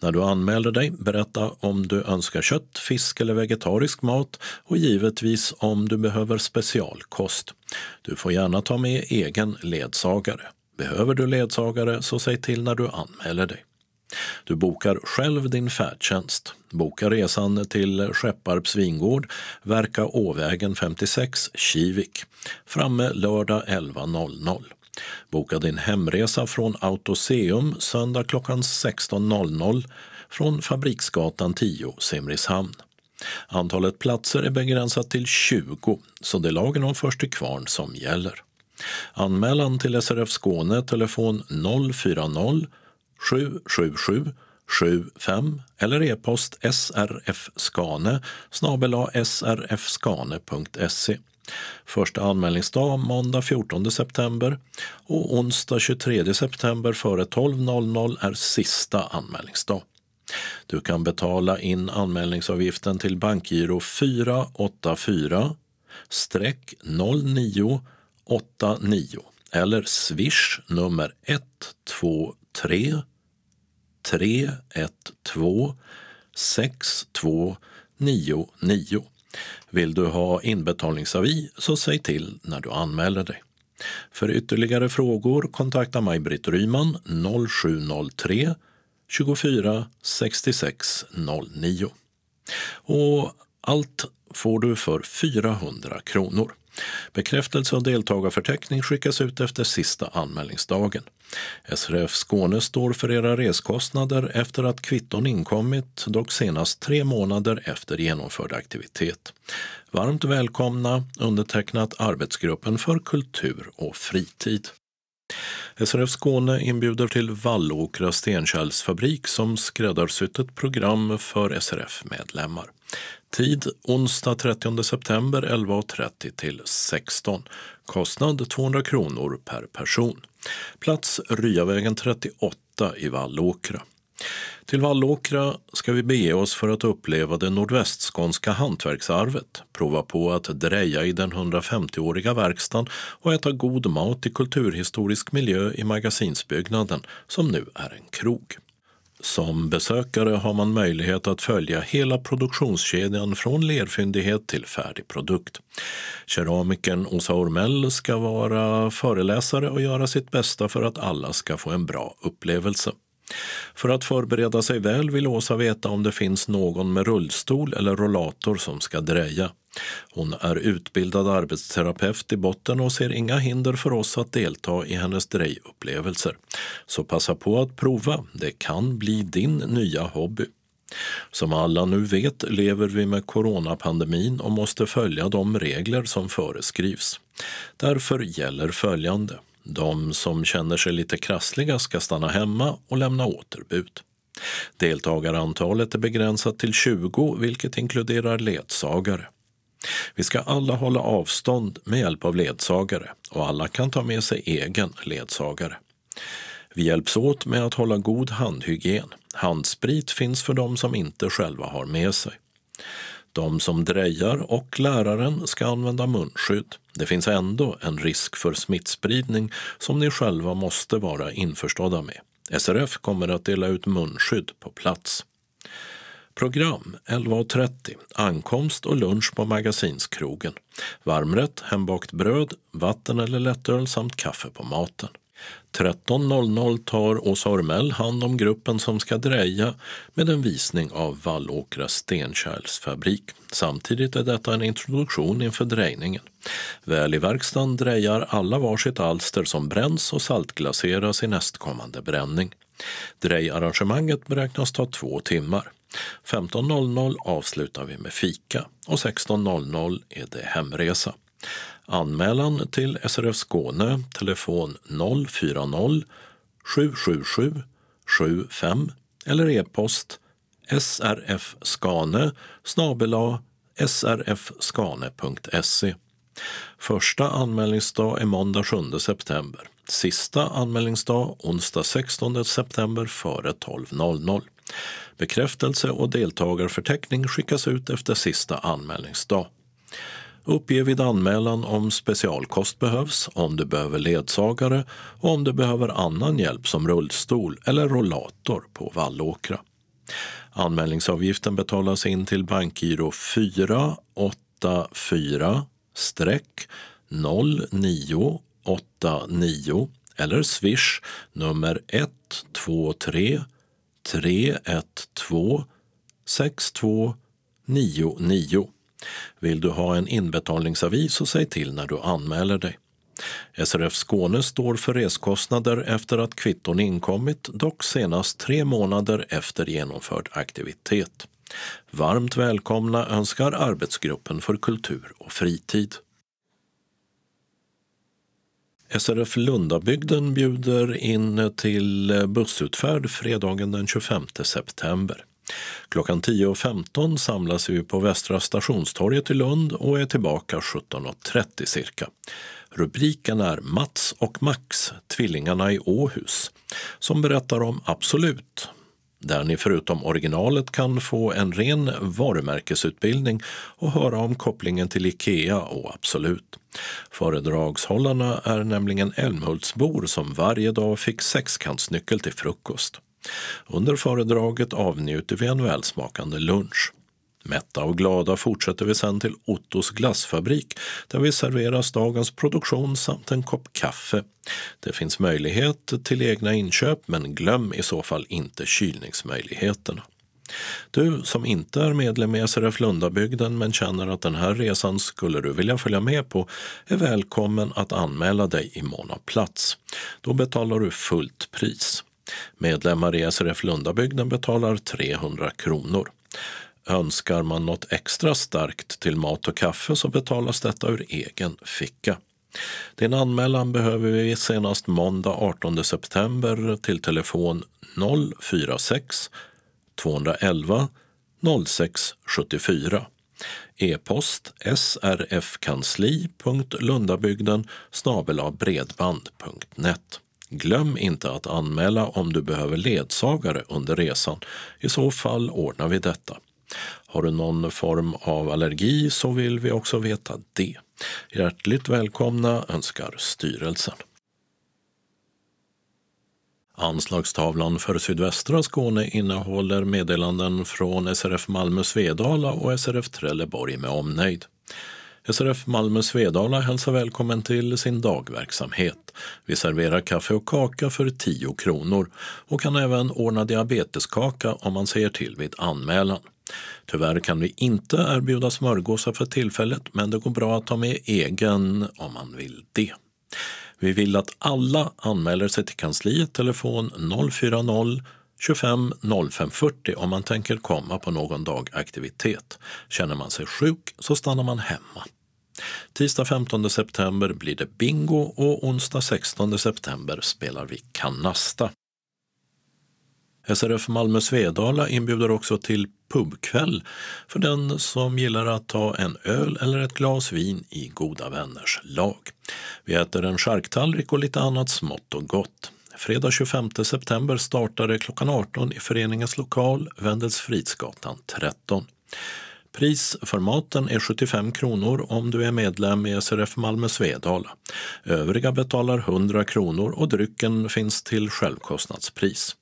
Speaker 1: När du anmäler dig, berätta om du önskar kött, fisk eller vegetarisk mat och givetvis om du behöver specialkost. Du får gärna ta med egen ledsagare. Behöver du ledsagare så säg till när du anmäler dig. Du bokar själv din färdtjänst. Boka resan till Skepparps vingård, Verka Åvägen 56, Kivik. Framme lördag 11.00. Boka din hemresa från Autoseum söndag klockan 16.00 från Fabriksgatan 10, Simrishamn. Antalet platser är begränsat till 20, så det är lagen om först till kvarn som gäller. Anmälan till SRF Skåne, telefon 040 777 75 eller e-post srfskane srfskane.se. Första anmälningsdag måndag 14 september och onsdag 23 september före 12.00 är sista anmälningsdag. Du kan betala in anmälningsavgiften till bankgiro 484-09 89 eller swish nummer 123 312 6299. Vill du ha inbetalningsavi så säg till när du anmäler dig. För ytterligare frågor kontakta Maj-Britt Ryman 0703 24 66 09. Och allt får du för 400 kronor. Bekräftelse och deltagarförteckning skickas ut efter sista anmälningsdagen. SRF Skåne står för era reskostnader efter att kvitton inkommit, dock senast tre månader efter genomförd aktivitet. Varmt välkomna undertecknat Arbetsgruppen för kultur och fritid. SRF Skåne inbjuder till Vallåkra stenkärlsfabrik som skräddarsytt ett program för SRF-medlemmar. Tid onsdag 30 september 11.30 till 16. Kostnad 200 kronor per person. Plats Ryavägen 38 i Vallåkra. Till Vallåkra ska vi bege oss för att uppleva det nordvästskånska hantverksarvet, prova på att dreja i den 150-åriga verkstaden och äta god mat i kulturhistorisk miljö i magasinsbyggnaden, som nu är en krog. Som besökare har man möjlighet att följa hela produktionskedjan från lerfyndighet till färdig produkt. Keramikern Åsa Ormell ska vara föreläsare och göra sitt bästa för att alla ska få en bra upplevelse. För att förbereda sig väl vill Åsa veta om det finns någon med rullstol eller rollator som ska dreja. Hon är utbildad arbetsterapeut i botten och ser inga hinder för oss att delta i hennes drejupplevelser. Så passa på att prova, det kan bli din nya hobby. Som alla nu vet lever vi med coronapandemin och måste följa de regler som föreskrivs. Därför gäller följande. De som känner sig lite krassliga ska stanna hemma och lämna återbud. Deltagarantalet är begränsat till 20 vilket inkluderar ledsagare. Vi ska alla hålla avstånd med hjälp av ledsagare och alla kan ta med sig egen ledsagare. Vi hjälps åt med att hålla god handhygien. Handsprit finns för de som inte själva har med sig. De som drejar och läraren ska använda munskydd. Det finns ändå en risk för smittspridning som ni själva måste vara införstådda med. SRF kommer att dela ut munskydd på plats. Program 11.30 Ankomst och lunch på Magasinskrogen. Varmrätt, hembakt bröd, vatten eller lättöl samt kaffe på maten. 13.00 tar Åsa Ormell hand om gruppen som ska dreja med en visning av Vallåkra stenkärlsfabrik. Samtidigt är detta en introduktion inför drejningen. Väl i verkstaden drejar alla varsitt alster som bränns och saltglaseras i nästkommande bränning. Drejarrangemanget beräknas ta två timmar. 15.00 avslutar vi med fika och 16.00 är det hemresa. Anmälan till SRF Skåne, telefon 040 777 75 eller e-post srfskane snabela srfskane.se. Första anmälningsdag är måndag 7 september. Sista anmälningsdag onsdag 16 september före 12.00. Bekräftelse och deltagarförteckning skickas ut efter sista anmälningsdag. Uppge vid anmälan om specialkost behövs, om du behöver ledsagare och om du behöver annan hjälp som rullstol eller rollator på Vallåkra. Anmälningsavgiften betalas in till bankgiro 484 0989 eller swish nummer 123 312 6299. Vill du ha en inbetalningsavi så säg till när du anmäler dig. SRF Skåne står för reskostnader efter att kvitton inkommit, dock senast tre månader efter genomförd aktivitet. Varmt välkomna önskar Arbetsgruppen för kultur och fritid. SRF Lundabygden bjuder in till bussutfärd fredagen den 25 september. Klockan 10.15 samlas vi på Västra stationstorget i Lund och är tillbaka 17.30 cirka. Rubriken är Mats och Max, tvillingarna i Åhus, som berättar om Absolut, där ni förutom originalet kan få en ren varumärkesutbildning och höra om kopplingen till Ikea och Absolut. Föredragshållarna är nämligen Älmhultsbor som varje dag fick sexkantsnyckel till frukost. Under föredraget avnjuter vi en välsmakande lunch. Mätta och glada fortsätter vi sen till Ottos glassfabrik där vi serveras dagens produktion samt en kopp kaffe. Det finns möjlighet till egna inköp men glöm i så fall inte kylningsmöjligheterna. Du som inte är medlem i SRF Lundabygden men känner att den här resan skulle du vilja följa med på är välkommen att anmäla dig i mån av plats. Då betalar du fullt pris. Medlemmar i SRF Lundabygden betalar 300 kronor. Önskar man något extra starkt till mat och kaffe så betalas detta ur egen ficka. Din anmälan behöver vi senast måndag 18 september till telefon 046 211 0674. E-post srfkansli.lundabygden bredband.net. Glöm inte att anmäla om du behöver ledsagare under resan. I så fall ordnar vi detta. Har du någon form av allergi så vill vi också veta det. Hjärtligt välkomna önskar styrelsen. Anslagstavlan för sydvästra Skåne innehåller meddelanden från SRF Malmö Svedala och SRF Trelleborg med omnejd. SRF Malmö Svedala hälsar välkommen till sin dagverksamhet. Vi serverar kaffe och kaka för 10 kronor och kan även ordna diabeteskaka om man säger till vid anmälan. Tyvärr kan vi inte erbjuda smörgåsar för tillfället men det går bra att ta med egen om man vill det. Vi vill att alla anmäler sig till kansliet telefon 040 25 05 40 om man tänker komma på någon dagaktivitet. Känner man sig sjuk så stannar man hemma. Tisdag 15 september blir det bingo och onsdag 16 september spelar vi kanasta. SRF Malmö Svedala inbjuder också till pubkväll för den som gillar att ta en öl eller ett glas vin i goda vänners lag. Vi äter en charktallrik och lite annat smått och gott. Fredag 25 september startar det klockan 18 i föreningens lokal Wendelsfridsgatan 13. Pris för maten är 75 kronor om du är medlem i SRF Malmö Svedala. Övriga betalar 100 kronor och drycken finns till självkostnadspris.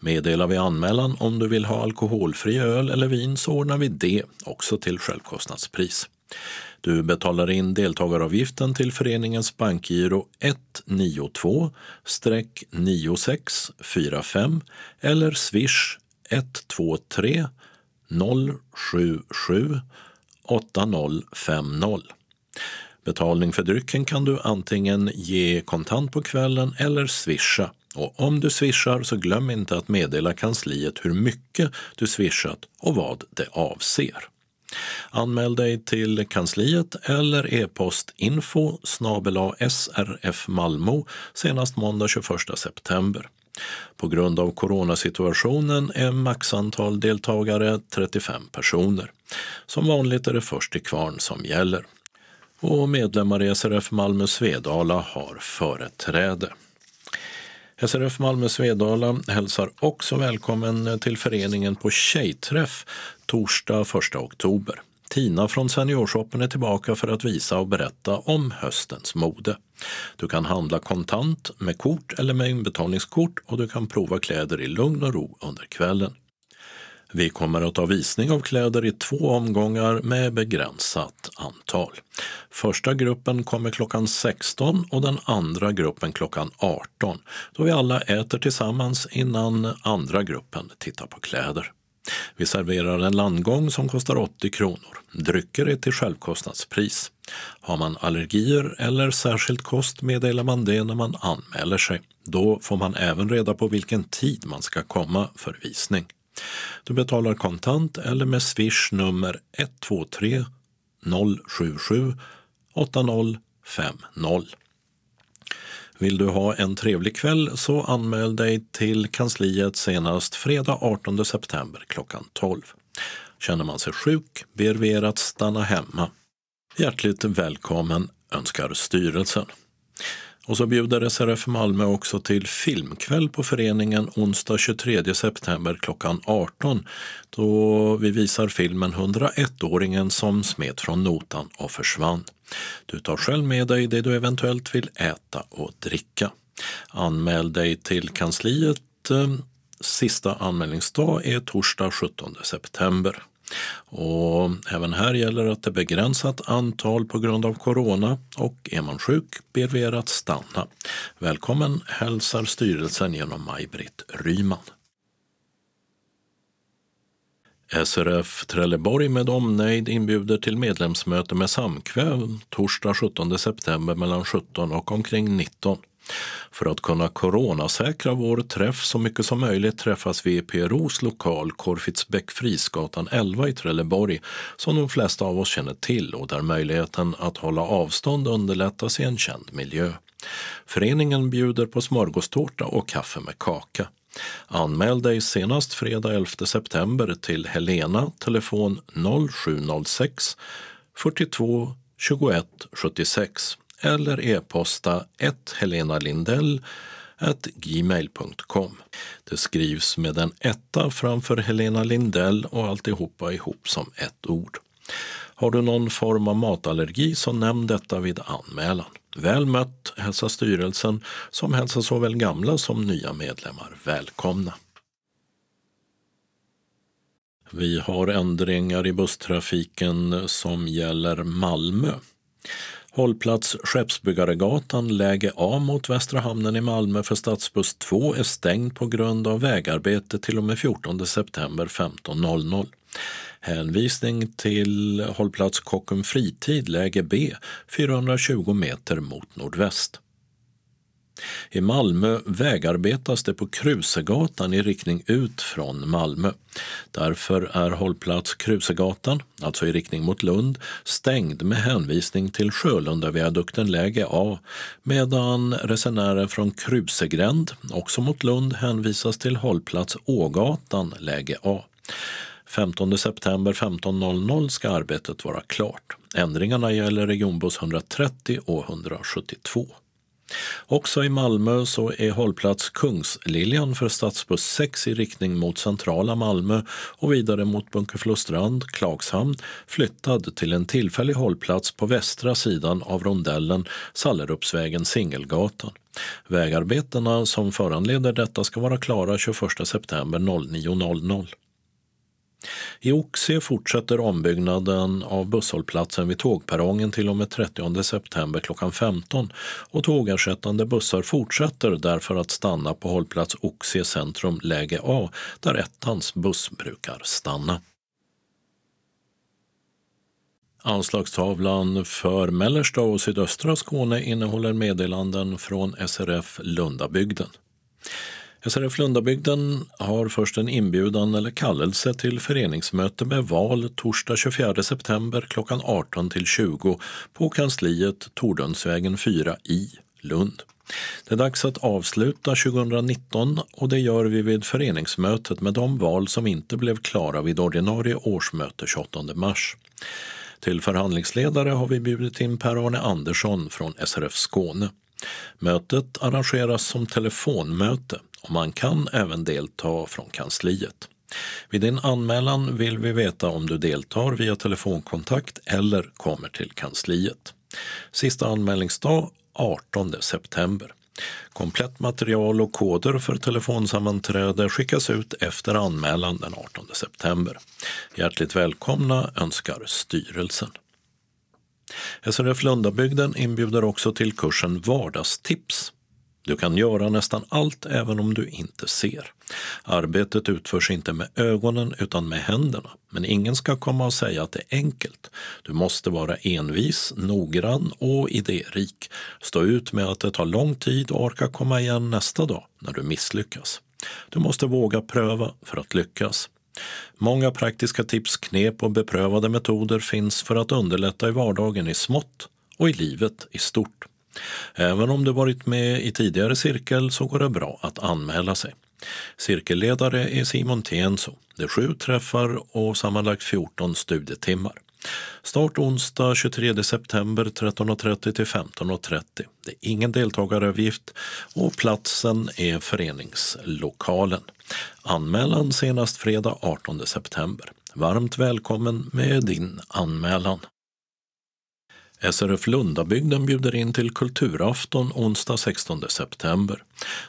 Speaker 1: Meddelar vi anmälan om du vill ha alkoholfri öl eller vin så ordnar vi det också till självkostnadspris. Du betalar in deltagaravgiften till föreningens bankgiro 192-9645 eller swish 123 077 8050. Betalning för drycken kan du antingen ge kontant på kvällen eller swisha. Och om du swishar så glöm inte att meddela kansliet hur mycket du swishat och vad det avser. Anmäl dig till kansliet eller e-post info srfmalmo senast måndag 21 september. På grund av coronasituationen är maxantal deltagare 35 personer. Som vanligt är det först till kvarn som gäller. Och medlemmar i SRF Malmö Svedala har företräde. SRF Malmö Svedala hälsar också välkommen till föreningen på Tjejträff torsdag 1 oktober. Tina från Seniorshoppen är tillbaka för att visa och berätta om höstens mode. Du kan handla kontant, med kort eller med inbetalningskort och du kan prova kläder i lugn och ro under kvällen. Vi kommer att ha visning av kläder i två omgångar med begränsat antal. Första gruppen kommer klockan 16 och den andra gruppen klockan 18 då vi alla äter tillsammans innan andra gruppen tittar på kläder. Vi serverar en landgång som kostar 80 kronor. Drycker är till självkostnadspris. Har man allergier eller särskild kost meddelar man det när man anmäler sig. Då får man även reda på vilken tid man ska komma för visning. Du betalar kontant eller med swish nummer 123 077 8050. Vill du ha en trevlig kväll så anmäl dig till kansliet senast fredag 18 september klockan 12. Känner man sig sjuk ber vi er att stanna hemma. Hjärtligt välkommen önskar styrelsen. Och så bjuder SRF Malmö också till filmkväll på föreningen onsdag 23 september klockan 18 då vi visar filmen 101-åringen som smet från notan och försvann. Du tar själv med dig det du eventuellt vill äta och dricka. Anmäl dig till kansliet. Eh, sista anmälningsdag är torsdag 17 september. Och även här gäller att det är begränsat antal på grund av corona och är man sjuk ber vi er att stanna. Välkommen hälsar styrelsen genom Maj-Britt Ryman. SRF Trelleborg med omnejd inbjuder till medlemsmöte med samkväm torsdag 17 september mellan 17 och omkring 19. För att kunna coronasäkra vår träff så mycket som möjligt träffas vi i PROs lokal Korfitzbäck Frisgatan 11 i Trelleborg som de flesta av oss känner till och där möjligheten att hålla avstånd underlättas i en känd miljö. Föreningen bjuder på smörgåstårta och kaffe med kaka. Anmäl dig senast fredag 11 september till Helena, telefon 0706 42 21 76 eller e-posta 1 Helena Lindell gmail.com. Det skrivs med en etta framför Helena Lindell och alltihopa ihop som ett ord. Har du någon form av matallergi så nämn detta vid anmälan. Väl mött hälsar styrelsen som hälsar såväl gamla som nya medlemmar välkomna. Vi har ändringar i busstrafiken som gäller Malmö. Hållplats Skeppsbyggaregatan, läge A mot Västra hamnen i Malmö för stadsbuss 2 är stängd på grund av vägarbete till och med 14 september 15.00. Hänvisning till hållplats Kockum Fritid, läge B, 420 meter mot nordväst. I Malmö vägarbetas det på Krusegatan i riktning ut från Malmö. Därför är hållplats Krusegatan, alltså i riktning mot Lund, stängd med hänvisning till Sjölundaviadukten läge A medan resenärer från Krusegränd, också mot Lund, hänvisas till hållplats Ågatan läge A. 15 september 15.00 ska arbetet vara klart. Ändringarna gäller regionbuss 130 och 172. Också i Malmö så är hållplats Kungsliljan för stadsbuss 6 i riktning mot centrala Malmö och vidare mot Bunkeflostrand, Klagshamn flyttad till en tillfällig hållplats på västra sidan av rondellen Sallerupsvägen Singelgatan. Vägarbetena som föranleder detta ska vara klara 21 september 09.00. I Oxie fortsätter ombyggnaden av busshållplatsen vid tågperrongen till och med 30 september klockan 15 och tågersättande bussar fortsätter därför att stanna på hållplats Oxie centrum läge A där ettans buss brukar stanna. Anslagstavlan för mellersta och sydöstra Skåne innehåller meddelanden från SRF Lundabygden. SRF Lundabygden har först en inbjudan eller kallelse till föreningsmöte med val torsdag 24 september klockan 18 till 20 på kansliet Tordönsvägen 4 i Lund. Det är dags att avsluta 2019 och det gör vi vid föreningsmötet med de val som inte blev klara vid ordinarie årsmöte 28 mars. Till förhandlingsledare har vi bjudit in Per-Arne Andersson från SRF Skåne. Mötet arrangeras som telefonmöte och man kan även delta från kansliet. Vid din anmälan vill vi veta om du deltar via telefonkontakt eller kommer till kansliet. Sista anmälningsdag 18 september. Komplett material och koder för telefonsammanträde skickas ut efter anmälan den 18 september. Hjärtligt välkomna önskar styrelsen. SRF Lundabygden inbjuder också till kursen Vardagstips du kan göra nästan allt även om du inte ser. Arbetet utförs inte med ögonen utan med händerna. Men ingen ska komma och säga att det är enkelt. Du måste vara envis, noggrann och idérik. Stå ut med att det tar lång tid och orka komma igen nästa dag när du misslyckas. Du måste våga pröva för att lyckas. Många praktiska tips, knep och beprövade metoder finns för att underlätta i vardagen i smått och i livet i stort. Även om du varit med i tidigare cirkel så går det bra att anmäla sig. Cirkelledare är Simon Tenso. Det är sju träffar och sammanlagt 14 studietimmar. Start onsdag 23 september 13.30 till 15.30. Det är ingen deltagaravgift och platsen är föreningslokalen. Anmälan senast fredag 18 september. Varmt välkommen med din anmälan. SRF Lundabygden bjuder in till Kulturafton onsdag 16 september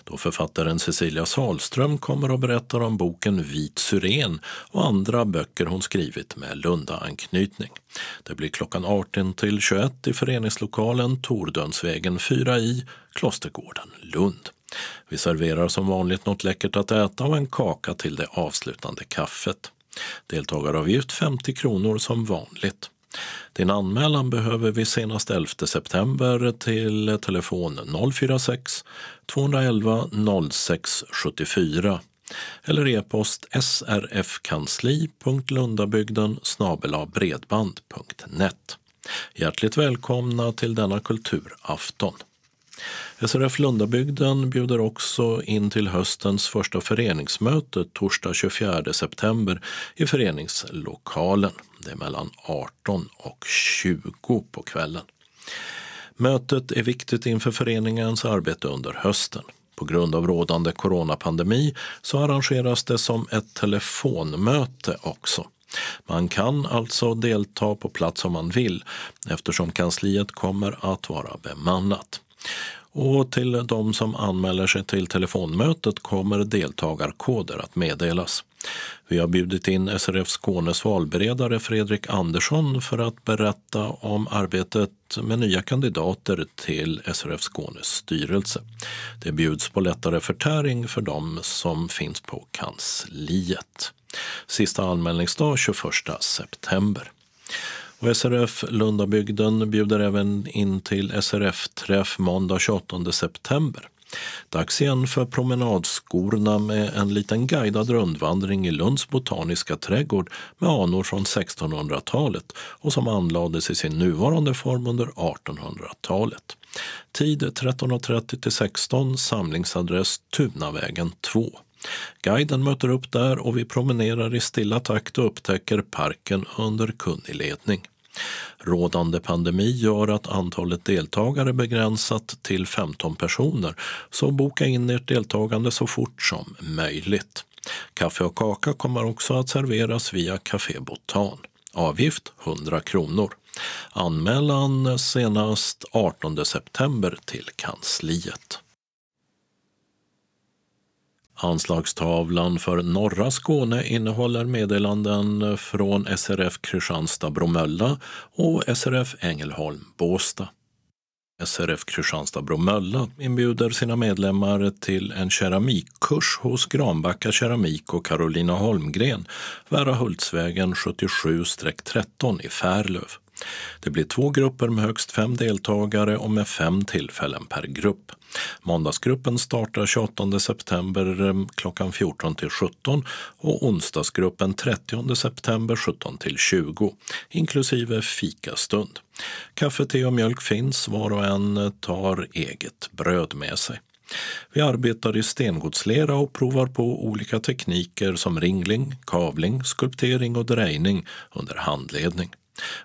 Speaker 1: då författaren Cecilia Salström kommer och berättar om boken Vit syren och andra böcker hon skrivit med Lunda-anknytning. Det blir klockan 18 till 21 i föreningslokalen Tordönsvägen 4 i Klostergården, Lund. Vi serverar som vanligt något läckert att äta och en kaka till det avslutande kaffet. Deltagaravgift 50 kronor som vanligt. Din anmälan behöver vi senast 11 september till telefon 046 211 06 74 eller e-post srfkansli.lundabygden bredband.net. Hjärtligt välkomna till denna kulturafton. SRF Lundabygden bjuder också in till höstens första föreningsmöte torsdag 24 september i föreningslokalen. Det är mellan 18 och 20 på kvällen. Mötet är viktigt inför föreningens arbete under hösten. På grund av rådande coronapandemi så arrangeras det som ett telefonmöte också. Man kan alltså delta på plats om man vill eftersom kansliet kommer att vara bemannat. Och till de som anmäler sig till telefonmötet kommer deltagarkoder att meddelas. Vi har bjudit in SRF Skånes valberedare Fredrik Andersson för att berätta om arbetet med nya kandidater till SRF Skånes styrelse. Det bjuds på lättare förtäring för de som finns på kansliet. Sista anmälningsdag 21 september. Och SRF Lundabygden bjuder även in till SRF-träff måndag 28 september. Dags igen för promenadskorna med en liten guidad rundvandring i Lunds botaniska trädgård med anor från 1600-talet och som anlades i sin nuvarande form under 1800-talet. Tid 13.30 till 16, samlingsadress Tunavägen 2. Guiden möter upp där och vi promenerar i stilla takt och upptäcker parken under kunnig ledning. Rådande pandemi gör att antalet deltagare begränsat till 15 personer, så boka in ert deltagande så fort som möjligt. Kaffe och kaka kommer också att serveras via Café Botan. Avgift 100 kronor. Anmälan senast 18 september till kansliet. Anslagstavlan för norra Skåne innehåller meddelanden från SRF Kristianstad Bromölla och SRF Ängelholm Båstad. SRF Kristianstad Bromölla inbjuder sina medlemmar till en keramikkurs hos Granbacka Keramik och Carolina Holmgren, Värahultsvägen 77-13 i Färlöv. Det blir två grupper med högst fem deltagare och med fem tillfällen per grupp. Måndagsgruppen startar 28 september eh, klockan 14 till 17 och onsdagsgruppen 30 september 17 till 20 inklusive fikastund. Kaffe, te och mjölk finns, var och en eh, tar eget bröd med sig. Vi arbetar i stengodslera och provar på olika tekniker som ringling, kavling, skulptering och drejning under handledning.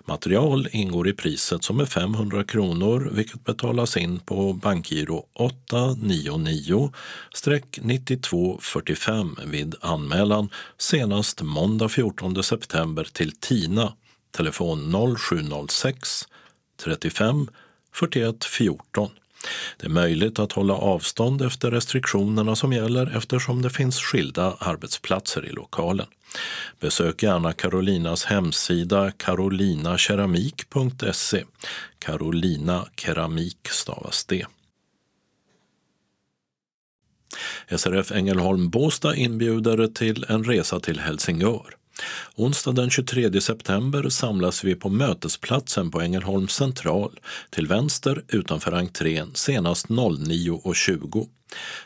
Speaker 1: Material ingår i priset som är 500 kronor vilket betalas in på bankgiro 899-9245 vid anmälan senast måndag 14 september till TINA, telefon 0706 35 41 14. Det är möjligt att hålla avstånd efter restriktionerna som gäller eftersom det finns skilda arbetsplatser i lokalen. Besök gärna Carolinas hemsida carolinakeramik.se. Carolina Keramik stavas det. SRF Ängelholm Båstad inbjuder till en resa till Helsingör. Onsdag den 23 september samlas vi på mötesplatsen på Ängelholms central till vänster utanför entrén senast 09.20.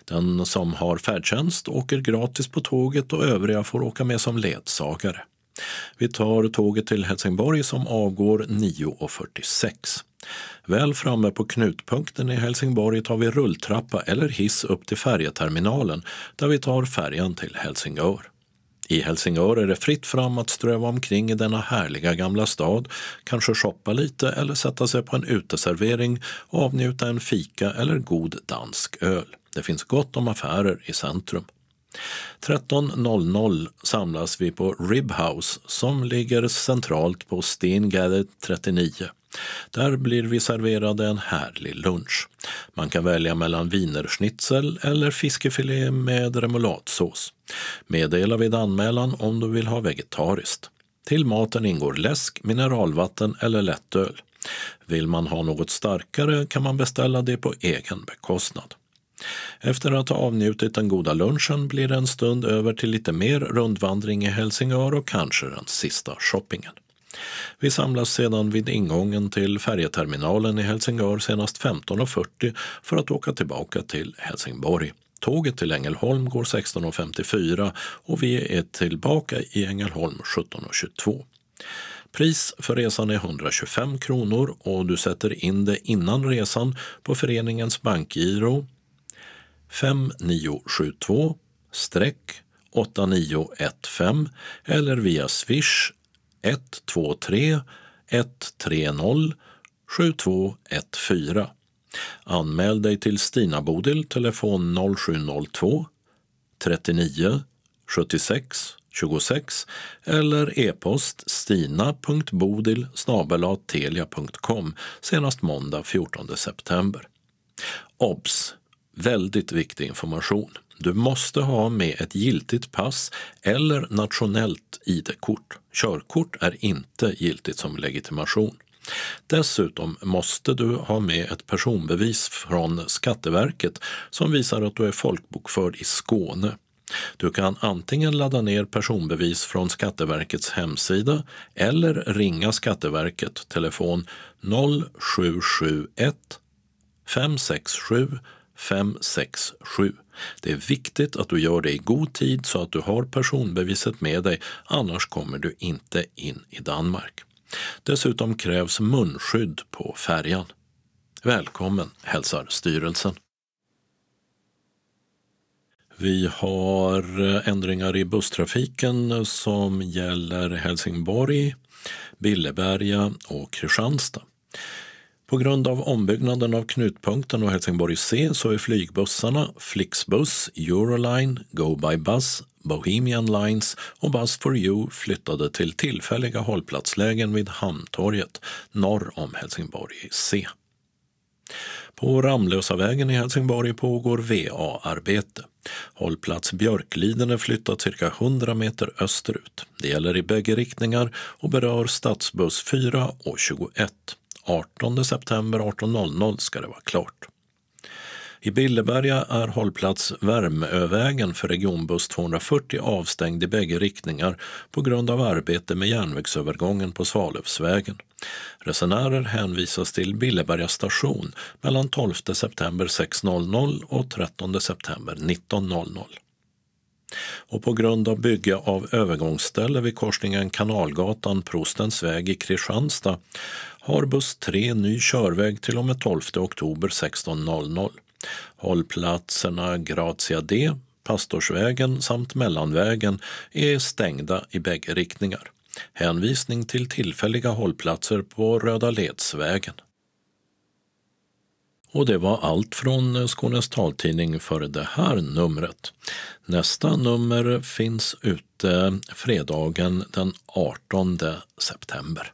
Speaker 1: Den som har färdtjänst åker gratis på tåget och övriga får åka med som ledsagare. Vi tar tåget till Helsingborg som avgår 9.46. Väl framme på knutpunkten i Helsingborg tar vi rulltrappa eller hiss upp till färjeterminalen där vi tar färjan till Helsingör. I Helsingör är det fritt fram att ströva omkring i denna härliga gamla stad, kanske shoppa lite eller sätta sig på en uteservering och avnjuta en fika eller god dansk öl. Det finns gott om affärer i centrum. 13.00 samlas vi på Ribhouse som ligger centralt på Stengade 39. Där blir vi serverade en härlig lunch. Man kan välja mellan wienerschnitzel eller fiskefilé med remouladsås. Meddela vid anmälan om du vill ha vegetariskt. Till maten ingår läsk, mineralvatten eller lättöl. Vill man ha något starkare kan man beställa det på egen bekostnad. Efter att ha avnjutit den goda lunchen blir det en stund över till lite mer rundvandring i Helsingör och kanske den sista shoppingen. Vi samlas sedan vid ingången till färjeterminalen i Helsingör senast 15.40 för att åka tillbaka till Helsingborg. Tåget till Ängelholm går 16.54 och vi är tillbaka i Ängelholm 17.22. Pris för resan är 125 kronor och du sätter in det innan resan på föreningens bankgiro 5972 8915 eller via swish 123 130 7214. Anmäl dig till Stina Bodil, telefon 0702 39 76 26 eller e-post stina.bodil telia.com senast måndag 14 september. OBS! Väldigt viktig information. Du måste ha med ett giltigt pass eller nationellt ID-kort. Körkort är inte giltigt som legitimation. Dessutom måste du ha med ett personbevis från Skatteverket som visar att du är folkbokförd i Skåne. Du kan antingen ladda ner personbevis från Skatteverkets hemsida eller ringa Skatteverket telefon 0771 567 567. Det är viktigt att du gör det i god tid så att du har personbeviset med dig, annars kommer du inte in i Danmark. Dessutom krävs munskydd på färjan. Välkommen hälsar styrelsen. Vi har eh, ändringar i busstrafiken som gäller Helsingborg, Billeberga och Kristianstad. På grund av ombyggnaden av Knutpunkten och Helsingborg C så är flygbussarna Flixbus, Euroline, Go by Bus, Bohemian Lines och Bus for You flyttade till tillfälliga hållplatslägen vid Hamntorget norr om Helsingborg C. På Ramlösavägen i Helsingborg pågår VA-arbete. Hållplats Björkliden är flyttad cirka 100 meter österut. Det gäller i bägge riktningar och berör stadsbuss 4 och 21. 18 september 18.00 ska det vara klart. I Billeberga är hållplats Värmövägen för regionbuss 240 avstängd i bägge riktningar på grund av arbete med järnvägsövergången på Svalövsvägen. Resenärer hänvisas till Billeberga station mellan 12 september 6.00 och 13 september 19.00 och på grund av bygge av övergångsställe vid korsningen Kanalgatan Prostens väg i Kristianstad har buss 3 ny körväg till och med 12 oktober 16.00. Hållplatserna Grazia D, Pastorsvägen samt Mellanvägen är stängda i bägge riktningar. Hänvisning till tillfälliga hållplatser på Röda Ledsvägen. Och det var allt från Skånes taltidning för det här numret. Nästa nummer finns ute fredagen den 18 september.